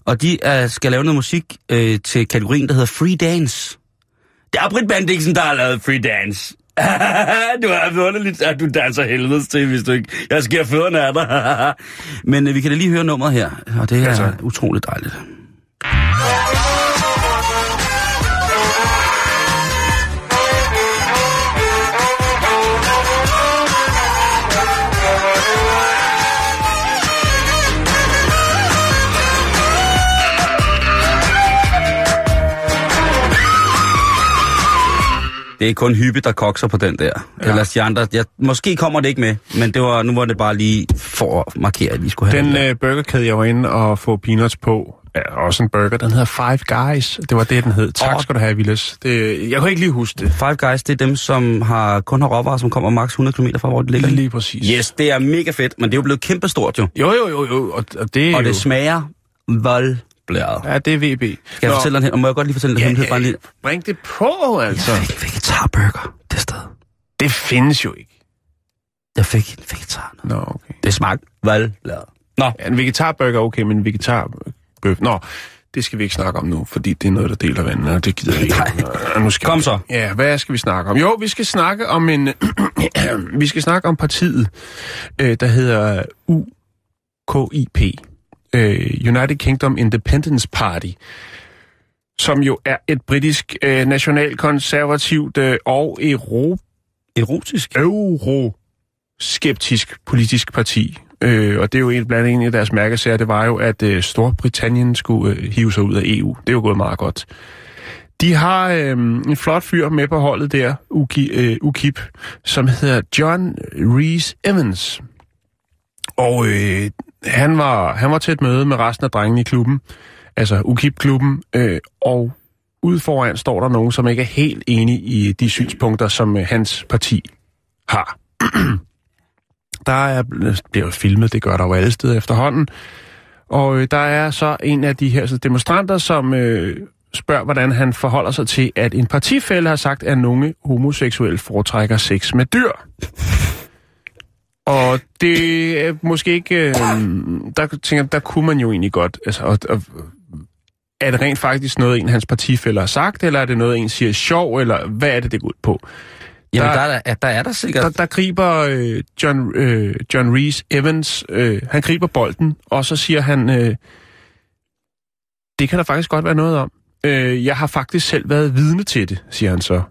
og de er, skal lave noget musik øh, til kategorien, der hedder Free Dance. Det er Britt Bandiksen, der har lavet Free Dance. du er underligt, at du danser helvedes til, hvis du ikke... Jeg sker fødderne af dig. Men øh, vi kan da lige høre nummeret her, og det er Altså. utroligt dejligt. Det er kun Hyppe, der kokser på den der. Ja. Ellers de andre, jeg, måske kommer det ikke med, men det var, nu var det bare lige for at markere, at vi skulle have Den den. øh, burgerkæde, jeg var inde og få peanuts på, er også en burger. Den hedder Five Guys. Det var det, den hed. Tak Åh. skal du have, Willis. Det, jeg kunne ikke lige huske det. Five Guys, det er dem, som har kun har råvarer, som kommer maks 100 km fra, hvor det ligger. Lige præcis. Yes, det er mega fedt, men det er jo blevet kæmpestort jo. Jo, jo, jo, jo. Og, og det Og jo... det smager voldblæret. Ja, det er VB. Skal jeg fortælle dig, og må jeg godt lige fortælle dig, Ja, hemmelighed, bare lige. Bring det på, altså. Jeg fik en vegetarburger det sted. Det findes jo ikke. Jeg fik en vegetar. Nå, okay. Det smagte voldblæret. Nå, Ja, en vegetarburger er okay, men en vegetarbøf... Nå, det skal vi ikke snakke om nu, fordi det er noget, der deler vandene, og det gider jeg ikke. Nej. Nå, Nu skal Kom vi- så. Ja, hvad skal vi snakke om? Jo, vi skal snakke om en... vi skal snakke om partiet, øh, der hedder UKIP. Øh, United Kingdom Independence Party som jo er et britisk øh, nationalkonservativt øh, og euro erotisk. euroskeptisk politisk parti. Øh, og det er jo en, blandt andet en af deres mærkesager, det var jo, at øh, Storbritannien skulle øh, hive sig ud af EU. Det er jo gået meget godt. De har øh, en flot fyr med på holdet der, UKI, øh, UKIP, som hedder John Rees Evans. Og øh, han, var, han var til et møde med resten af drengene i klubben, altså UKIP-klubben, øh, og ude foran står der nogen, som ikke er helt enige i de synspunkter, som øh, hans parti har. der er, øh, bliver filmet, det gør der jo alle steder efterhånden. Og øh, der er så en af de her så demonstranter, som øh, spørger, hvordan han forholder sig til, at en partifælde har sagt, at nogle homoseksuelle foretrækker sex med dyr. Og det er måske ikke... Øh, der tænker der kunne man jo egentlig godt... Altså, og, og, er det rent faktisk noget, en af hans partifælder har sagt, eller er det noget, en siger sjov, eller hvad er det, det går ud på? Jamen, Der- der, der, er, der er der sikkert... Der, der griber øh, John, øh, John Reese Evans, øh, han griber bolden, og så siger han, øh, det kan der faktisk godt være noget om. Øh, jeg har faktisk selv været vidne til det, siger han så.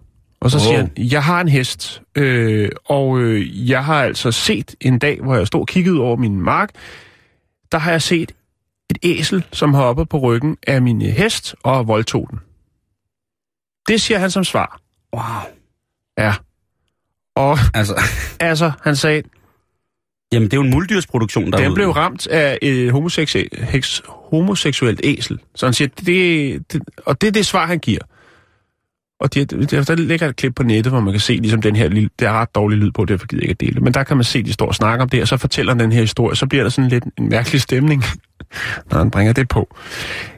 Og så Wow. siger han, jeg har en hest, øh, og øh, jeg har altså set en dag, hvor jeg stod og kiggede over min mark, der har jeg set et æsel, som har oppe på ryggen af min øh, hest og voldtog den. Det siger han som svar. Wow. Ja. Og Altså, altså, han sagde, jamen, det er jo en muldyrsproduktion, der Den blev ramt af et homoseksuelt, homoseksuelt æsel. Så han siger, det, det, og det er det svar, han giver. Og det, det, der ligger et klip på nettet, hvor man kan se ligesom den her lille, det er ret dårlig lyd på, derfor gider jeg ikke at dele det. Men der kan man se, at de står og snakker om det, og så fortæller den her historie, så bliver der sådan lidt en mærkelig stemning, når han bringer det på.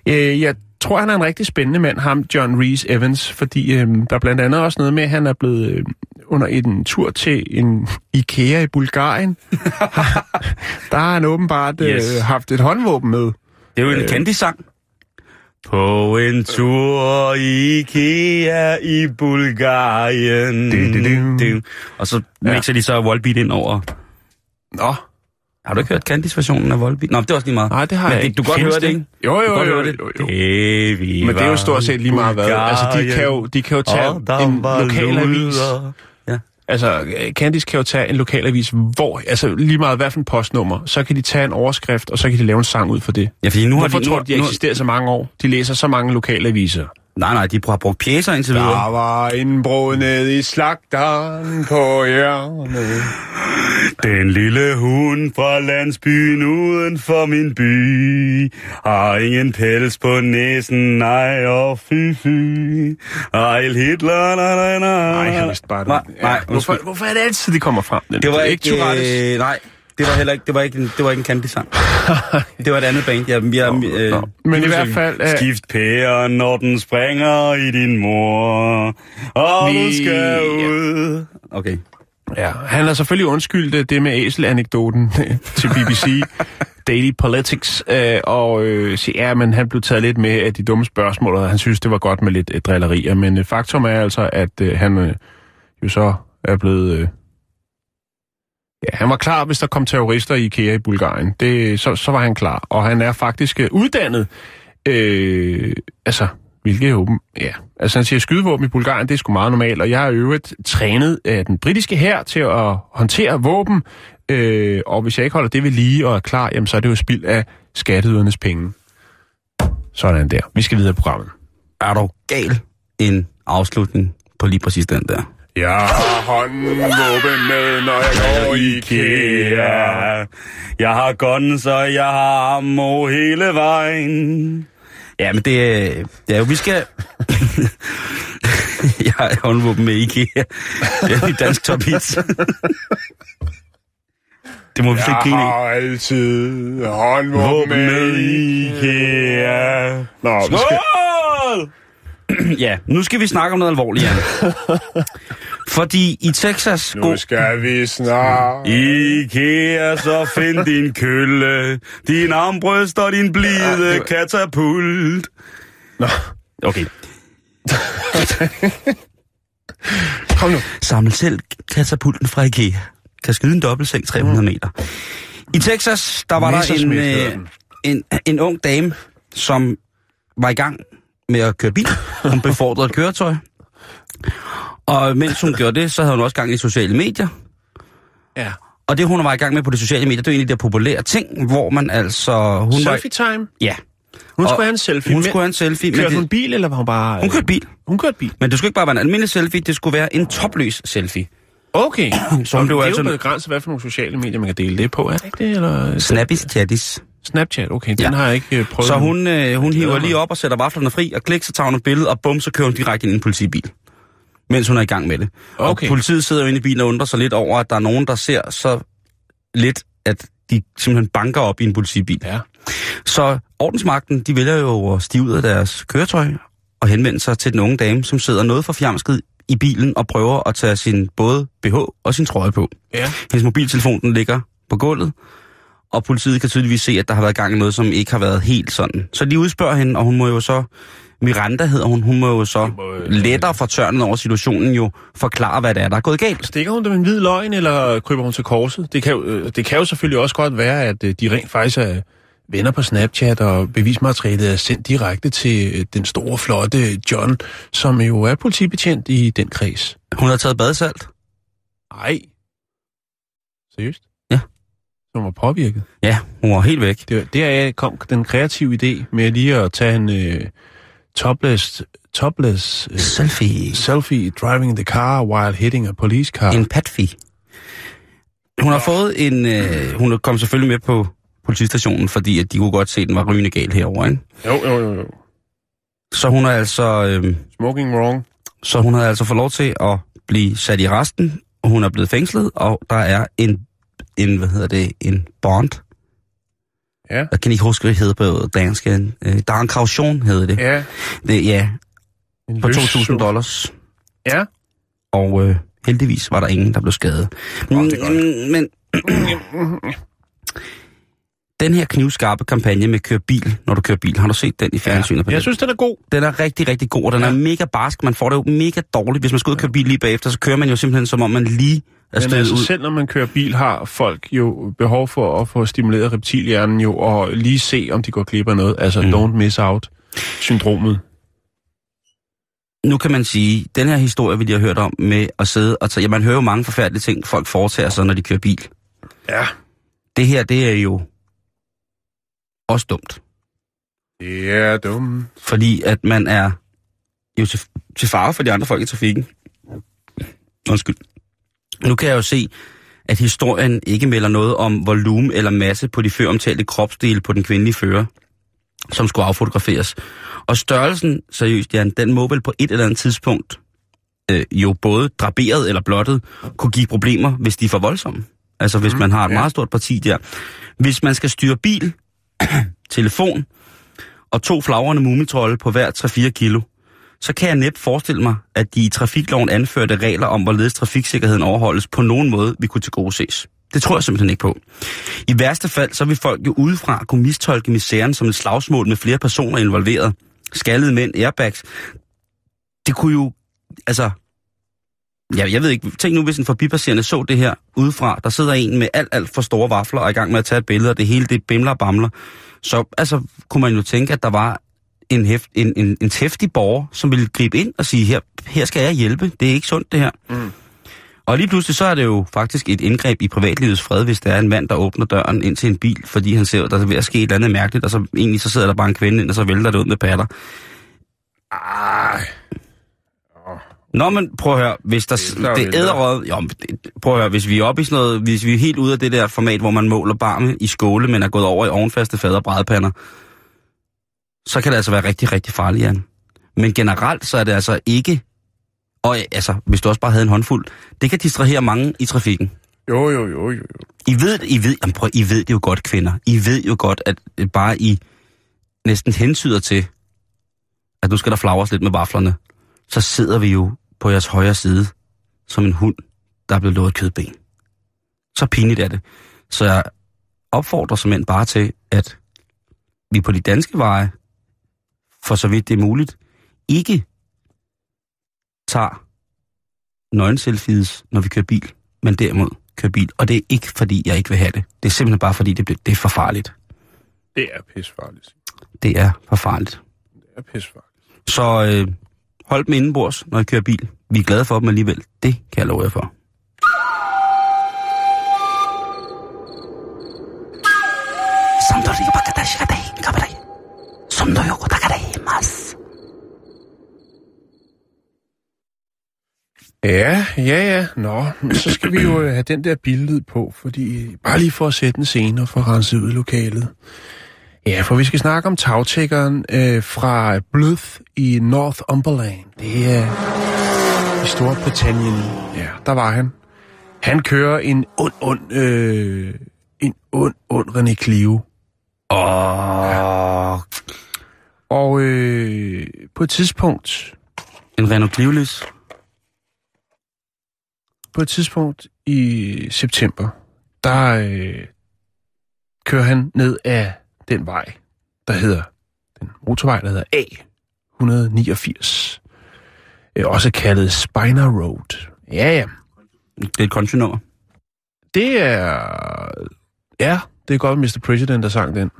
Øh, jeg tror, han er en rigtig spændende mand, ham John Reese Evans, fordi øh, der er blandt andet også noget med, at han er blevet øh, under en tur til en IKEA i Bulgarien. der har han åbenbart øh, Yes. haft et håndvåben med. Det er jo en øh. kendis-sang. På en tur i IKEA i Bulgarien. Du, du. Og så mixer de så Volbeat ind over. Nå, Har du ikke hørt Candice-versionen af Volbeat? Nå, det er også lige meget. nej, det har Men jeg det, ikke. du godt høre det, ikke? Jo, jo, jo, jo, jo, jo. Det, vi Men det er jo stort set lige meget hvad. Altså, de kan jo, de kan jo tage der en lokalavis. Altså, Candice kan jo tage en lokalavis, hvor, altså lige meget hvad for en postnummer, så kan de tage en overskrift, og så kan de lave en sang ud for det. ja, fordi nu har Hvorfor de... tror Nu, du, de har nu, eksisteret så mange år? De læser så mange lokalaviser. Nej, nej, de har brugt pjæser indtil videre. Der var en brud ned i slagteren på hjørnet. Den lille hund fra landsbyen uden for min by har ingen pels på næsen, nej og fy fy. Ejl Hitler, nej, nej, nej. Nej, jeg vidste bare det. Nej, nej, hvorfor, undskyld. hvorfor er det altid, de kommer frem? Det var ikke, øh, nej, det var heller ikke, det var ikke en, det var ikke en Candy-sang. det var et andet band. Jeg, jeg, Nå, øh, nå. Men i hvert fald, øh, Skift pæren, når den springer i din mor, og Vi- du skal ud. Okay. Ja, han har selvfølgelig undskyldt det med æsel-anekdoten til BBC Daily Politics, øh, og øh, siger, ja, men han blev taget lidt med af de dumme spørgsmål, og han synes, det var godt med lidt øh, drillerier. Men øh, faktum er altså, at øh, han øh, jo så er blevet... Øh, ja, han var klar, hvis der kom terrorister i IKEA i Bulgarien. Det, så, så var han klar, og han er faktisk øh, uddannet... Øh, altså, hvilket jo... Ja, altså han siger, skydevåben i Bulgarien, det er sgu meget normalt, og jeg har øvrigt trænet af den britiske her til at håndtere våben, øh, og hvis jeg ikke holder det ved lige og er klar, jamen så er det jo spild af skatteydernes penge. Sådan der. Vi skal videre i programmet. Er du gal en afslutning på lige præcis den der? Jeg har håndvåben med, når jeg går i IKEA. Jeg har guns, og jeg har ammo hele vejen. Ja, men det, er- det er jo, vi skal... jeg har håndvåben med IKEA. Det er i dansk top hits. det må vi slet ikke grine af. altid håndvåben Våben med IKEA. Nå, vi skal... Skål! ja, nu skal vi snakke om noget alvorligt, Jan. Fordi i Texas... Nu skal vi snart... IKEA, så find din kølle, din armbryst og din blide katapult. Nå, Okay. kom nu. Samle selv katapulten fra IKEA. Kan skyde en dobbeltseng 300 meter. I Texas, der var der en, øh, en, en ung dame, som var i gang med at køre bil. Hun befordrede et køretøj. Og mens hun gjorde det, så havde hun også gang i sociale medier. Ja. Og det, hun var i gang med på de sociale medier, det var de der populære ting, hvor man altså... Hun Selfie time. Ja. Hun Og skulle have en selfie. Hun men- skulle have en selfie. Kørte Men hun det, bil, eller var hun bare... hun kørte bil. Hun kørte bil. Men det skulle ikke bare være en almindelig selfie, det skulle være en topløs selfie. Okay. Så blev det er altså... jo begrænset, hvad for nogle sociale medier, man kan dele det på, er det ikke det? Eller... Snappis chattis. Snapchat, okay, den Ja. har jeg ikke øh, prøvet. Så hun, øh, hun hiver lige op og sætter vaflerne fri, og klik, så tager hun et billede, og bum, så kører hun direkte ind i en politibil. Mens hun er i gang med det. Okay. Og politiet sidder jo inde i bilen og undrer sig lidt over, at der er nogen, der ser så lidt, at de simpelthen banker op i en politibil. Ja. Så ordensmagten, de vælger jo at stige ud af deres køretøj og henvende sig til den unge dame, som sidder noget for fjamsket i bilen og prøver at tage sin både BH og sin trøje på. Ja. Hendes mobiltelefon den ligger på gulvet, og politiet kan tydeligvis se, at der har været gang i noget, som ikke har været helt sådan. Så de udspørger hende, og hun må jo så, Miranda hedder hun, hun må jo så må, øh, lettere for tørnet over situationen jo forklare, hvad det er, der er gået galt. Stikker hun dem en hvid løgn, eller kryber hun til korset? Det kan, jo, øh, det kan jo selvfølgelig også godt være, at øh, de rent faktisk er venner på Snapchat, og bevismaterialet er sendt direkte til øh, den store, flotte John, som jo er politibetjent i den kreds. Hun har taget badesalt. Nej. Seriøst? Ja. Som var påvirket. Ja, hun var helt væk. Det, deraf kom den kreative idé med lige at tage en øh, topless, topless øh, Selfie. selfie driving the car while hitting a police car. En patfi. Hun har fået en... Øh, hun kom selvfølgelig med på politistationen, fordi at de kunne godt se, at den var rygende gal herovre, ikke? Jo, jo, jo, jo. Så hun har altså... Øh, Smoking wrong. så hun havde altså fået lov til at blive sat i resten, og hun er blevet fængslet, og der er en, en hvad hedder det, en bond. Ja. Jeg kan ikke huske, hvad det hedder på dansk. Øh, Der er en kaution, hedder det. Ja. det ja, En på løs 2.000 sum. dollars. Ja. Og øh, heldigvis var der ingen, der blev skadet. Åh, det er godt. Mm, Men den her knivskarpe kampagne med køre bil, når du kører bil, har du set den i fjernsynet? på Jeg den? synes, den er god. Den er rigtig, rigtig god, og den ja. er mega barsk. Man får det jo mega dårligt. Hvis man skal ud og køre bil lige bagefter, så kører man jo simpelthen, som om man lige er Men altså, ud. selv når man kører bil, har folk jo behov for at få stimuleret reptilhjernen jo, og lige se, om de går glip af noget. Altså, mm. don't miss out-syndromet. Nu kan man sige, den her historie, vi lige har hørt om, med at sidde og tage... Ja, man hører jo mange forfærdelige ting, folk foretager sig, når de kører bil. Ja. Det her, det er jo også dumt. Det er dumt. Fordi at man er jo til, til fare for de andre folk i trafikken. Undskyld. Nu kan jeg jo se, at historien ikke melder noget om volumen eller masse på de før omtalte kropsdele på den kvindelige fører, som skulle affotograferes. Og størrelsen, seriøst, Jan, den må vel på et eller andet tidspunkt øh, jo både draberet eller blottet kunne give problemer, hvis de er for voldsomme. Altså hvis man har et ja. meget stort parti der. Hvis man skal styre bil, telefon og to flagrende mumitrolde på hver 3-4 kilo, så kan jeg næppe forestille mig, at de i trafikloven anførte regler om, hvorledes trafiksikkerheden overholdes, på nogen måde vi kunne til gode ses. Det tror jeg simpelthen ikke på. I værste fald, så vil folk jo udefra kunne mistolke misæren som et slagsmål med flere personer involveret. Skaldede mænd, airbags. Det kunne jo, altså... Ja, jeg ved ikke, tænk nu, hvis en forbipasserende så det her udefra. Der sidder en med alt, alt for store vafler og er i gang med at tage et billede, og det hele det bimler og bamler. Så altså, kunne man jo tænke, at der var en, heft, en, en, en tæftig borger, som ville gribe ind og sige, her, her skal jeg hjælpe. Det er ikke sundt, det her. Mm. Og lige pludselig så er det jo faktisk et indgreb i privatlivets fred, hvis der er en mand, der åbner døren ind til en bil, fordi han ser, at der er ved at ske et eller andet mærkeligt, og så egentlig så sidder der bare en kvinde ind, og så vælter det ud med patter. Ej. Nå, men prøv at høre, hvis der, Det er det, æderrød, jo, prøv at høre, hvis vi er oppe i sådan noget, hvis vi er helt ude af det der format, hvor man måler barme i skåle, men er gået over i ovenfaste fader og brædpander, så kan det altså være rigtig, rigtig farligt, Jan. Men generelt, så er det altså ikke, og altså, hvis du også bare havde en håndfuld, det kan distrahere mange i trafikken. Jo, jo, jo, jo. jo. I ved, I ved, jamen prøv, I ved det jo godt, kvinder. I ved jo godt, at øh, bare I næsten hensyder til, at nu skal der flagres lidt med vaflerne, så sidder vi jo på jeres højre side som en hund, der er blevet lovet kødben. Så pinligt er det. Så jeg opfordrer simpelthen bare til, at vi på de danske veje, for så vidt det er muligt, ikke tager nøgenselfies, når vi kører bil, men derimod kører bil. Og det er ikke, fordi jeg ikke vil have det. Det er simpelthen bare, fordi det, bliver, det er for farligt. Det er pissefarligt. Det er for farligt. Det er pissefarligt. Så øh, hold dem indenbords, når I kører bil. Vi er glade for dem alligevel. Det kan jeg love jer for. Ja, ja, ja. Nå, men så skal vi jo øh, have den der billede på, fordi bare lige for at sætte en scene og få renset ud i lokalet. Ja, for vi skal snakke om tagtækkeren øh, fra Blyth i Northumberland. Det er i Storbritannien. Ja, der var han. Han kører en ond, ond, øh, en ond, ond René Clio. Åh, Og øh, på et tidspunkt, en Renault Cliolys. på et tidspunkt i september, der øh, kører han ned af den vej, der hedder, den motorvej, der hedder A189. Øh, også kaldet Spiner Road. Ja, ja. Det er et kontinummer. Det er... Ja, det er godt, Mr. President, der sang den.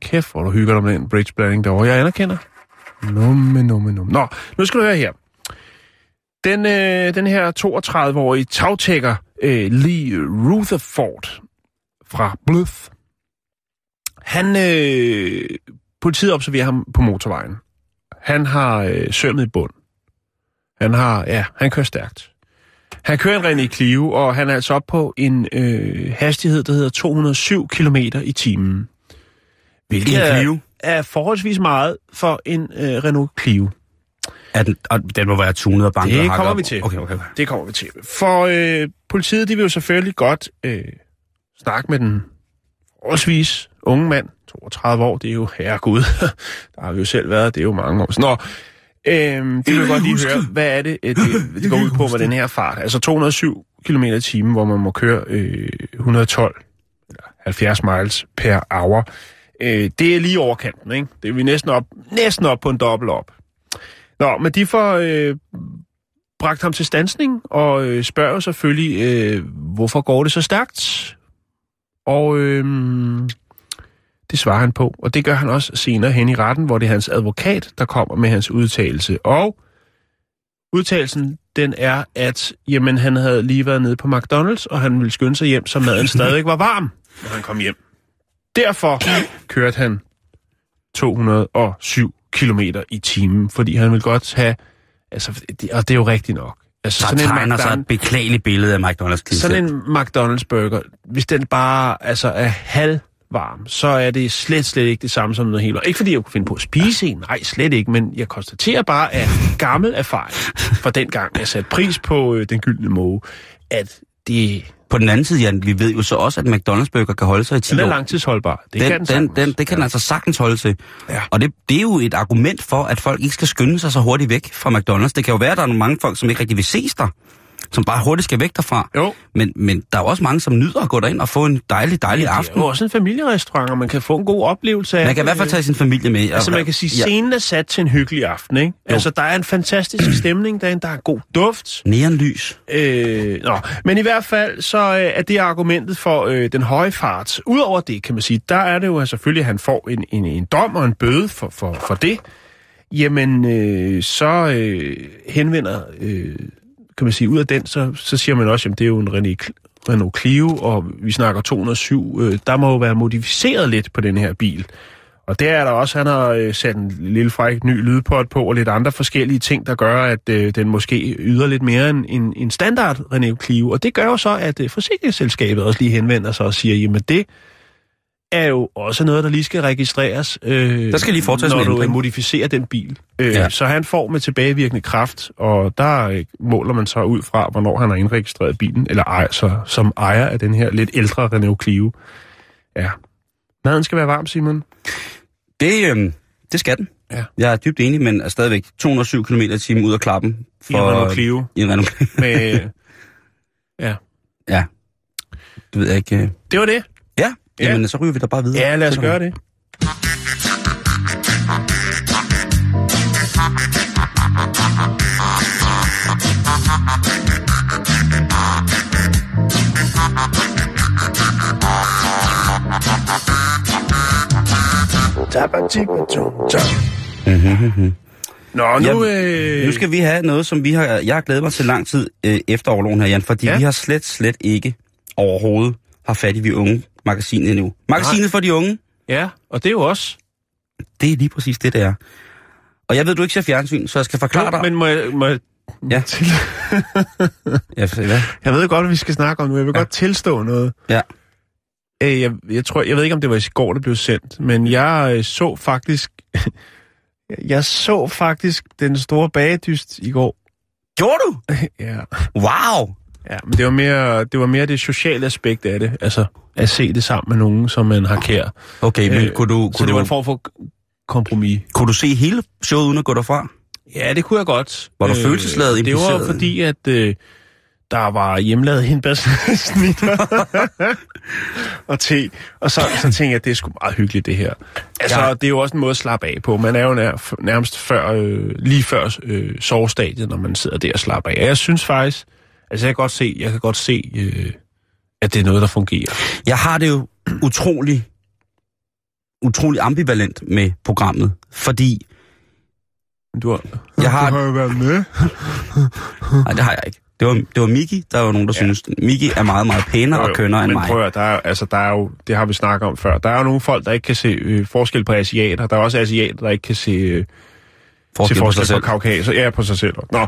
Kæft, hvor du hygger dig med den bridge blanding derovre. Jeg anerkender. Numme, numme, numme. Nå, nu skal du høre her. Den, øh, den her 32-årige tagtækker øh, Lee Rutherford fra Bluff, han, øh, politiet observerer ham på motorvejen. Han har øh, sømmet i bund. Han har, ja, han kører stærkt. Han kører en René Clio, og han er altså op på en øh, hastighed, der hedder 207 km i timen. Hvilket I en er- Clio? er forholdsvis meget for en øh, Renault Clio. Er den, og den må være tunet og banket Det og kommer vi til. Okay, okay. Det kommer vi til. For øh, politiet, de vil jo selvfølgelig godt øh, snakke med den forholdsvis unge mand, 32 år, det er jo herregud, der har vi jo selv været, det er jo mange år. Nå, øh, de vil godt lige høre, hvad er det, øh, det, det går ud på med den her fart. Altså 207 km i timen, hvor man må køre øh, 112 eller 70 miles per hour. Øh, det er lige overkanten, ikke? Det er vi næsten op, næsten op på en dobbelt op. Nå, men de får øh, bragt ham til stansning, og øh, spørger selvfølgelig, øh, hvorfor går det så stærkt? Og øh, det svarer han på, og det gør han også senere hen i retten, hvor det er hans advokat, der kommer med hans udtalelse. Og udtalelsen, den er, at jamen, han havde lige været nede på McDonald's, og han ville skynde sig hjem, så maden stadig var varm, når han kom hjem. Derfor kørte han 207 km i timen, fordi han ville godt have... Altså, det, og det er jo rigtigt nok. Altså, Der tegner sig et beklageligt billede af McDonald's. sådan en McDonald's burger, hvis den bare altså, er halvvarm, så er det slet, slet ikke det samme som noget helt. Ikke fordi jeg kunne finde på at spise en, nej, slet ikke, men jeg konstaterer bare af gammel erfaring fra den gang, jeg satte pris på øh, den gyldne måge, at det, På den anden side, Jan, vi ved jo så også, at McDonald's burger kan holde sig i 10 den er år. langtidsholdbar. Det kan den, den, den, sagtens. den, det kan den altså sagtens holde til. Ja. Og det, det er jo et argument for, at folk ikke skal skynde sig så hurtigt væk fra McDonald's. Det kan jo være, at der er nogle mange folk, som ikke rigtig vil ses der, som bare hurtigt skal væk derfra. Jo. Men, men der er også mange, som nyder at gå derind og få en dejlig, dejlig Det er aften. jo også en familierestaurant, og man kan få en god oplevelse af Man kan i hvert fald det. tage sin familie med. Altså man kan sige, ja. scenen er sat til en hyggelig aften, ikke? Jo. Altså der er en fantastisk stemning derinde, der er god duft. Neonlys. Øh, nå. Men i hvert fald så øh, er det argumentet for øh, den høje fart. Udover det, kan man sige, der er det jo altså selvfølgelig, at han får en, en, en dom og en bøde for, for, for det. Jamen, øh, så øh, henvender, øh, kan man sige, ud af den, så, så siger man også, at det er jo en René, Renault Clio, og vi snakker 207. Øh, der må jo være modificeret lidt på den her bil. Og der er der også, han har øh, sat en lille fræk ny lydpot på, og lidt andre forskellige ting, der gør, at øh, den måske yder lidt mere end en, en standard Renault Clio. Og det gør jo så, at øh, forsikringsselskabet også lige henvender sig og siger, jamen det er jo også noget, der lige skal registreres, øh, Der skal lige foretages når en du modificerer den bil. Øh, Ja. Så han får med tilbagevirkende kraft, og der øh, måler man så ud fra, hvornår han har indregistreret bilen, eller ejer, så, som ejer af den her lidt ældre Renault Clio. Ja. Maden skal være varm, Simon. Det, øhm, det skal den. Ja. Jeg er dybt enig, men er stadigvæk 207 km i timen ud af klappen. I en Renault Clio. I en Renault Clio. Med, ja. ja. Det ved jeg ikke. øh. Det var det. Ja, Ja. jamen så ryger vi da bare videre. Ja, lad os gøre det. Nå, nu... Øh, Nu skal vi have noget, som vi har, jeg har glædet mig til lang tid øh, efter overloven her, Jan, fordi ja. Ja. vi har slet, slet ikke overhovedet har fat i vi unge magasinet endnu. Magasinet for de unge, Ja, og det er jo også... det er lige præcis det, det er. Og jeg ved, du ikke ser fjernsyn, så jeg skal forklare dig. Men må jeg, må jeg, Ja. til, Ja, hvad? jeg ved godt, hvad vi skal snakke om nu. Jeg vil ja. godt tilstå noget. Ja. Øh, jeg, jeg, tror, jeg ved ikke, om det var i går, det blev sendt, men jeg øh, så faktisk... jeg så faktisk den store bagedyst i går. Gjorde du? Ja. Wow! Ja, men det var, mere, det var mere det sociale aspekt af det. Altså, at se det sammen med nogen, som man har kær. Okay, men Øh, kunne du, Så kunne, det var en form for kompromis. kunne du se hele showet uden at gå derfra? Ja, det kunne jeg godt. Var du følelsesladet Det var impliceret? fordi, at øh, der var hjemmelavet hindbærsnitter og te. Og så, så tænkte jeg, at det er sgu meget hyggeligt, det her. Altså, Ja. ja. det er jo også en måde at slappe af på. Man er jo nær, nærmest før, øh, lige før øh, sovestadiet, når man sidder der og slapper af. Og jeg synes faktisk, altså jeg kan godt se, jeg kan godt se, øh, at det er noget, der fungerer. Jeg har det jo utrolig, utrolig ambivalent med programmet, fordi Du har, jeg har... jo været med. Nej, det har jeg ikke. Det var, det var Miki, der var nogen, der ja. synes, Miki er meget, meget pænere og kønnere end men mig. prøv at, der er, jo- altså, der er jo, det har vi snakket om før, der er jo nogle folk, der ikke kan se øh, forskel på asiater. Der er også asiater, der ikke kan se, øh, Forskel se på forskel sig på, selv. på kaukaser. Ja, på sig selv. Nå,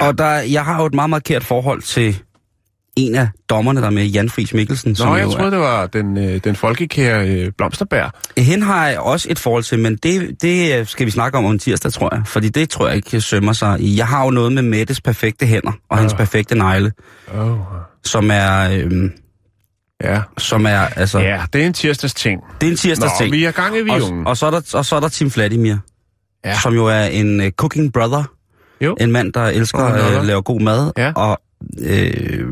Ja. Og der, jeg har jo et meget markert forhold til en af dommerne, der er med, Jan Friis Mikkelsen. Nå jeg jo troede, det var den, øh, den folkekære øh, Blomsterbær. er, hende har jeg også et forhold til, men det, det skal vi snakke om om tirsdag, tror jeg. Fordi det tror jeg ikke sømmer sig i. Jeg har jo noget med Mettes perfekte hænder og hans perfekte negle, Oh. som er... Øhm, Ja. som er, altså, ja, det er en tirsdags ting. det er en tirsdags Nå, ting. vi er gang i vi og, og, så er der, og så er der Tim Vladimir, Ja. som jo er en uh, cooking brother. Jo. En mand, der elsker at uh, lave god mad. Ja. Og, øh,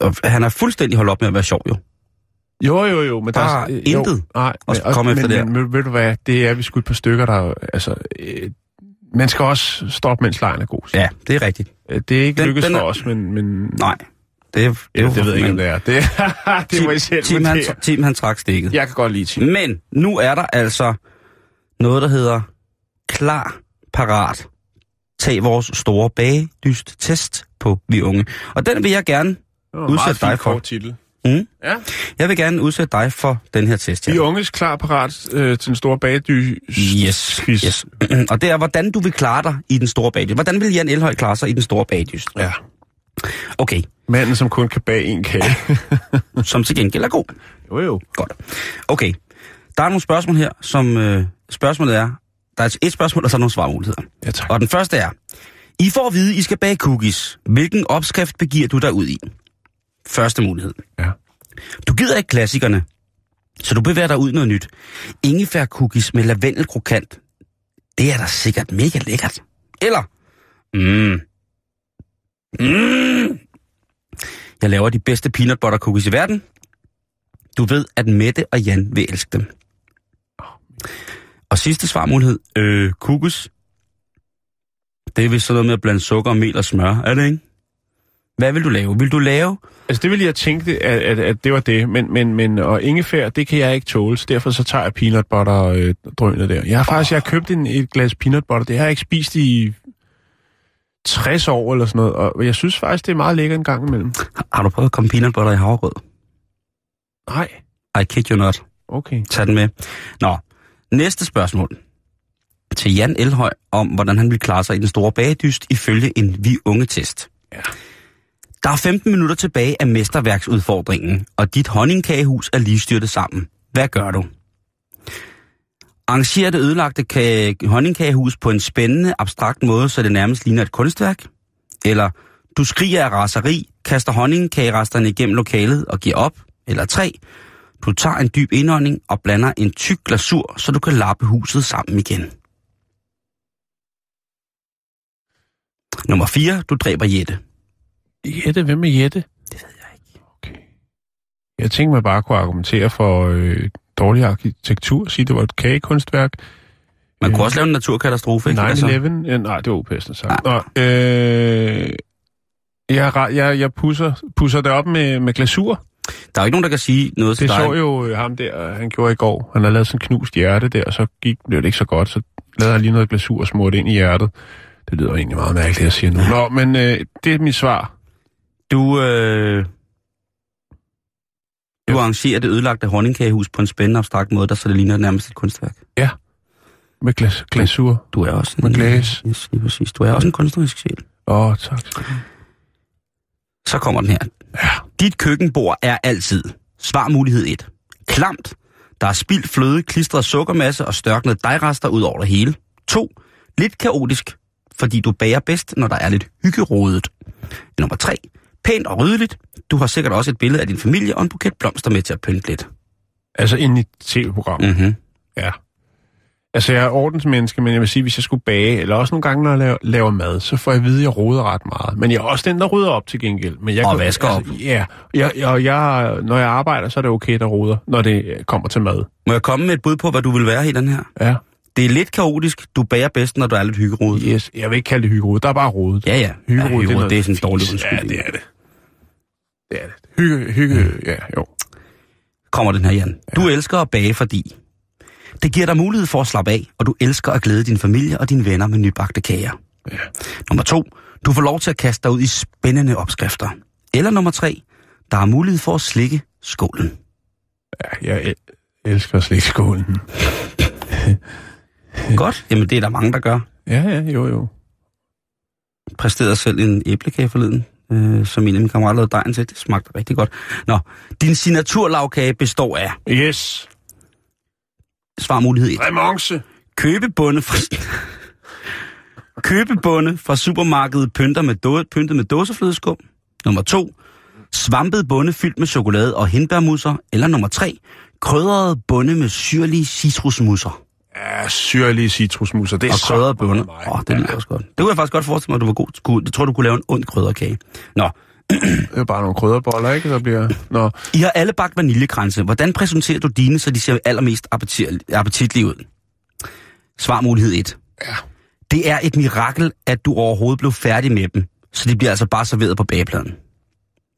og han er fuldstændig holdt op med at være sjov, jo. Jo, jo, jo, men der Bare er... øh, intet nej, at men- komme men, efter men, der. Men, ved du hvad, det er vi sgu et par stykker, der... Altså, øh, man skal også stoppe, mens lejen er god. Ja, det er rigtigt. Øh, Det er ikke Den- lykkedes den er- for os, men... men Nej. Det, er, ja, det, ved jeg ikke, om det er. Det, det må I selv Tim, han. Tim, han trak stikket. Jeg kan godt lide Tim. Men nu er der altså noget, der hedder klar, parat. Tag vores store bagedyst-test på Vi Unge. Og den vil jeg gerne, Det var en udsæt meget fin dig for. kort titel. Mm. Ja. jeg vil gerne udsætte dig for den her test her. Vi unges klar parat øh, til den store bagdy. Yes, yes. Og det er, hvordan du vil klare dig i den store bagdyst. Hvordan vil Jan Elhøj klare sig i den store bagdyst? Ja. Okay, Manden, som kun kan bage en kage. som til gengæld er god. jo, jo. Godt. Okay, der er nogle spørgsmål her, som øh, spørgsmålet er, der er et spørgsmål, og så er nogle svarmuligheder. Ja, tak. Og den første er, I får at vide, I skal bage cookies. Hvilken opskrift begiver du dig ud i? Første mulighed. Ja. Du gider ikke klassikerne, så du bevæger dig ud noget nyt. Ingefær cookies med lavendelkrokant. Det er da sikkert mega lækkert. Eller, mm, mm, jeg laver de bedste peanut butter cookies i verden. Du ved, at Mette og Jan vil elske dem. Og sidste svarmulighed, øh, cookies. Det er vist sådan noget med at blande sukker, mel og smør, er det ikke? Hvad vil du lave? Vil du lave Altså, det ville jeg tænke, at, at, at det var det. Men, men, men og ingefær, det kan jeg ikke tåle, så derfor så tager jeg peanut butter øh, drønet der. Jeg har faktisk jeg har købt en, et glas peanut butter. Det har jeg ikke spist i 60 år eller sådan noget. Og jeg synes faktisk, det er meget lækkert en gang imellem. Har du prøvet at komme peanut butter i havregrød? Nej. I kid you not. Okay. Tag den med. Nå, næste spørgsmål. Til Jan Elhøj om, hvordan han vil klare sig i den store bagedyst ifølge en vi unge test. Ja. Der er 15 minutter tilbage af mesterværksudfordringen, og dit honningkagehus er lige styrtet sammen. Hvad gør du? Arrangerer det ødelagte ka- honningkagehus på en spændende, abstrakt måde, så det nærmest ligner et kunstværk? Eller du skriger af raseri, kaster honningkageresterne igennem lokalet og giver op? Eller 3. Du tager en dyb indånding og blander en tyk glasur, så du kan lappe huset sammen igen. Nummer 4. Du dræber Jette. Jette, hvem er Jette? Det ved jeg ikke. Okay. Jeg tænkte mig bare at kunne argumentere for øh, dårlig arkitektur, sige, det var et kagekunstværk. Man kunne Øh, også lave en naturkatastrofe, ikke? 9-11? Altså, Ja, nej, det var upassende sagt. Nå, øh, jeg, jeg, jeg pusser, pusser det op med, med glasur. Der er jo ikke nogen, der kan sige noget til Det dig. så jo øh, ham der, han gjorde i går. Han havde lavet sådan en knust hjerte der, og så gik, blev det ikke så godt. Så lavede han lige noget glasur og smurte ind i hjertet. Det lyder egentlig meget mærkeligt at sige nu. Nå, men øh, det er mit svar. Du, øh, du arrangerer det ødelagte honningkagehus på en spændende, abstrakt måde, der så det ligner nærmest et kunstværk. Med glas, glasur. Du er også Med en... glas. Yes, lige præcis. Du er også en kunstnerisk sjæl. Åh, oh, tak. Så kommer den her. Ja. Dit køkkenbord er altid. Svar mulighed 1. Klamt. Der er spildt fløde, klistret sukkermasse og størknet dejrester ud over det hele. 2. Lidt kaotisk, fordi du bager bedst, når der er lidt hyggerodet. Nummer 3. Pænt og ryddeligt. Du har sikkert også et billede af din familie og en buket blomster med til at pynte lidt. Altså ind i tv-programmet. Mm-hmm. Ja. Altså, jeg er ordensmenneske, men jeg vil sige, hvis jeg skulle bage, eller også nogle gange, når jeg laver, laver mad, så får jeg at vide, at jeg roder ret meget. Men jeg er også den, der rydder op til gengæld. Men jeg Og kan- vasker op. Ja, jeg, jeg, jeg, når jeg arbejder, så er det okay, der roder, når det øh, kommer til mad. Må jeg komme med et bud på, hvad du vil være i den her? Ja. Det er lidt kaotisk. Du bager bedst, når du er lidt hyggerodet. Yes, jeg vil ikke kalde det hyggerod, der er bare rodet. Ja, ja. Hyggerod, ja, hyggerod, noget det er sådan en dårlig Ja, undskyldning. det er det. Det er det. Hygge, hygge, ja, jo. kommer den her, Jan. Du elsker at bage, fordi det giver dig mulighed for at slappe af, og du elsker at glæde din familie og dine venner med nybagte kager. Ja. Nummer to, du får lov til at kaste dig ud i spændende opskrifter. Eller nummer tre, der er mulighed for at slikke skålen. ja jeg el- elsker slikskålen. Godt. Jamen, det er der mange, der gør. Ja, ja, jo, jo. Præsterede selv en æblekage forleden, øh, som en af mine kammerater lavede dejen til. Det smagte rigtig godt. Nå, din signaturlavkage består af Yes. Svarmulighed 1. Remonce. Købebunde fra... Købebunde fra supermarkedet pynter med då... pyntet med dåseflødeskum. Nummer to. Svampet bunde fyldt med chokolade og hindbærmusser. Eller nummer tre. Krydrede bunde med syrlige citrusmusser. Ja, syrlige citrusmusser. Det er Og krydrede mig. Åh, oh, det lyder også godt. Det kunne jeg faktisk godt forestille mig, at du var god. Jeg tror, du kunne lave en ond krydderkage. Nå, Det er bare nogle krydderboller, ikke? Der bliver... Nå, I har alle bagt vaniljekranse. Hvordan præsenterer du dine, så de ser allermest appetit- appetitlige ud? Svarmulighed 1. Ja. Det er et mirakel, at du overhovedet blev færdig med dem, så de bliver altså bare serveret på bagepladen.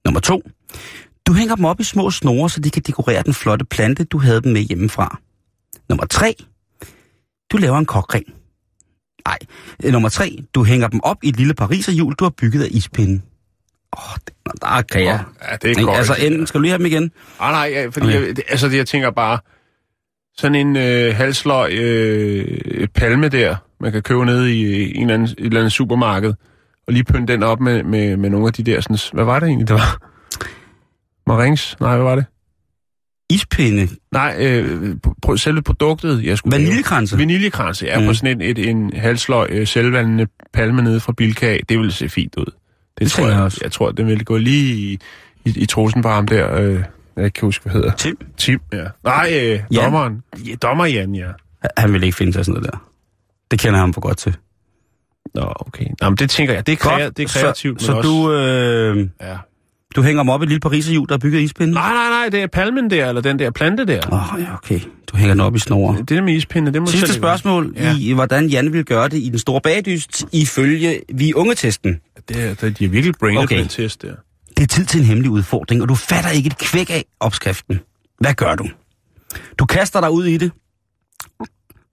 Nummer 2. Du hænger dem op i små snore, så de kan dekorere den flotte plante, du havde dem med hjemmefra. Nummer 3. Du laver en kokring. Nej. Nummer 3. Du hænger dem op i et lille pariserhjul, du har bygget af ispinde. Åh, det, nå, der kan jeg. ja, det er Ikke? godt. Altså, enten skal du lige have dem igen. Ah, nej, ja, fordi Okay. jeg, altså, det, jeg tænker bare, sådan en øh, halsløg øh, palme der, man kan købe nede i en eller anden, et eller andet supermarked, og lige pynte den op med, med, med nogle af de der, sådan, hvad var det egentlig, det var? Marings? Nej, hvad var det? Ispinde. Nej, øh, selve produktet, jeg skulle lave. Vaniljekranse. Vaniljekranse, ja, mm. På sådan et, et, en halsløg øh, selvvandende palme nede fra Bilka. Det ville se fint ud. Det, Det tror jeg jeg også. Jeg tror, det ville gå lige i, i, i trosen på ham der. Øh, jeg kan huske, hvad hedder. Tim. Tim, ja. Nej, øh, Jan. dommeren. Ja, dommer Jan, ja. Han vil ikke finde sig sådan noget der. Det kender jeg ham for godt til. Nå, okay. Nå, men det tænker jeg. Det er, krea- det er kreativt, Så, så også... du, øh, Ja. du hænger dem op i et lille pariserhjul, der er bygget ispinde? Nej, nej, nej, det er palmen der, eller den der plante der. Åh, oh, ja, okay. Du hænger den op i snore. Det der med ispinde, det må Sidste spørgsmål Ja. i, hvordan Jan vil gøre det i den store bagdyst, ifølge vi unge-testen. Det er, det, de er virkelig brainet Okay. okay. den test der. Det er tid til en hemmelig udfordring, og du fatter ikke et kvæk af opskriften. Hvad gør du? Du kaster dig ud i det,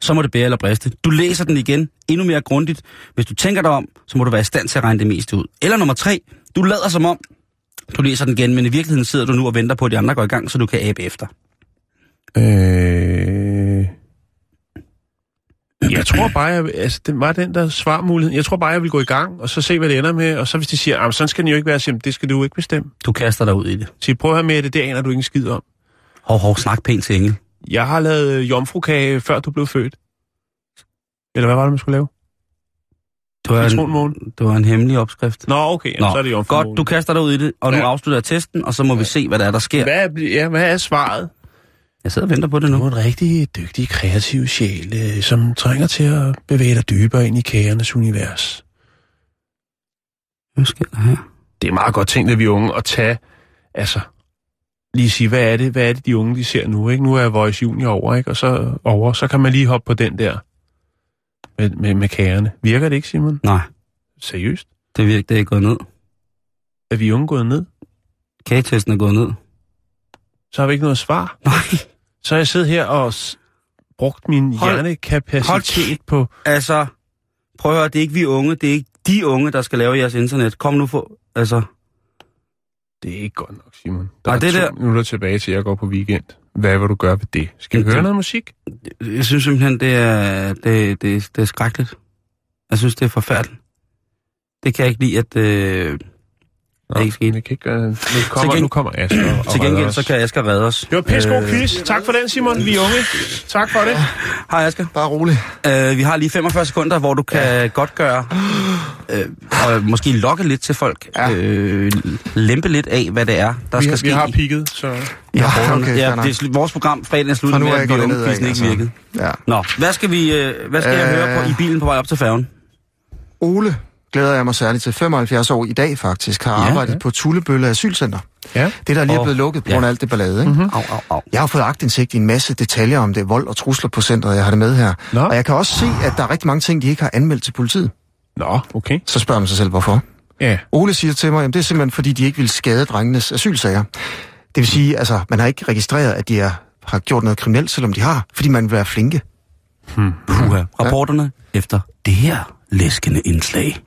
så må det bære eller briste. Du læser den igen, endnu mere grundigt. Hvis du tænker dig om, så må du være i stand til at regne det meste ud. Eller nummer tre, du lader som om, du læser den igen, men i virkeligheden sidder du nu og venter på, at de andre går i gang, så du kan abe efter. Øh... Jeg tror bare, jeg, altså, det var den der svarmulighed. Jeg tror bare, jeg vil gå i gang, og så se, hvad det ender med. Og så hvis de siger, "Ah, sådan skal den jo ikke være, så det skal du ikke bestemme. Du kaster dig ud i det. Så prøv at høre med det, det aner du ikke en skid om. Hov, hov, snak pænt til Engel. Jeg har lavet øh, jomfrukage, før du blev født. Eller hvad var det, man skulle lave? Det var, en, det var en hemmelig opskrift. Nå, okay, jamen, Nå, så er det jomfrumåne. Godt, du kaster dig ud i det, og nu Ja. afslutter jeg testen, og så må vi se, hvad der er, der sker. Hvad er, ja, hvad er svaret? Jeg sidder og venter på det Du nu. er en rigtig dygtig, kreativ sjæl, øh, som trænger til at bevæge dig dybere ind i kagernes univers. Hvad sker der her? det er meget godt tænkt, at vi unge, at tage, altså, lige sige, hvad er det, hvad er det, de unge, de ser nu, ikke? Nu er Voice Junior over, ikke? Og så over, så kan man lige hoppe på den der med, med, med kagerne. Virker det ikke, Simon? Nej, Seriøst? det virker, det er gået ned. Er vi unge gået ned? Kagetesten er gået ned. Så har vi ikke noget svar. Nej. Så jeg siddet her og brugt min Hold- hjernekapacitet på... Altså, prøv at høre, det er ikke vi unge, det er ikke de unge, der skal lave jeres internet. Kom nu for, altså, Det er ikke godt nok, Simon. Der Ej, er det to der- minutter tilbage til, at jeg går på weekend. Hvad vil du gøre ved det? Skal vi Det- høre noget musik? jeg synes simpelthen, det er, det, det, det er skrækkeligt. Jeg synes, det er forfærdeligt. Det kan jeg ikke lide, at... Øh, Nå, ikke sket. det kan ikke gøre... Nu kommer, geng- nu kommer Asger og til gengæld, os. så kan Asger redde os. Det var pisse god quiz. Tak for den, Simon. Vi er unge. Tak for det. Hej Asger. Bare rolig. Øh, vi har lige 45 sekunder, hvor du kan ja. godt gøre øh, og måske lokke lidt til folk. Ja. Øh, lempe lidt af, hvad det er, der Vi, skal har- ske. vi har peaked, så... Ja, okay, ja, det er vores program fredag er nu med, at nedad, Violonquizzen ikke altså. virkede. Ja. Nå, hvad skal, vi, øh, hvad skal jeg Øh. høre på i bilen på vej op til færgen? Ole glæder jeg mig særligt til. 75 år i dag faktisk, har Ja. arbejdet på Tullebølle Asylcenter. Ja. Det, der lige er blevet lukket på ja. grund af alt det ballade, ikke? Mm-hmm. Au, au, au. Jeg har fået agtindsigt i en masse detaljer om det, vold og trusler på centret, jeg har det med her. Nå. Og jeg kan også se, at der er rigtig mange ting, de ikke har anmeldt til politiet. Nå, okay. Så spørger man sig selv, hvorfor. Ja. Ole siger til mig, at det er simpelthen fordi, de ikke vil skade drengenes asylsager. Det vil sige, altså, man har ikke registreret, at de er, har gjort noget kriminelt, selvom de har, fordi man vil være flinke. Puha. Rapporterne efter det her læskende indslag.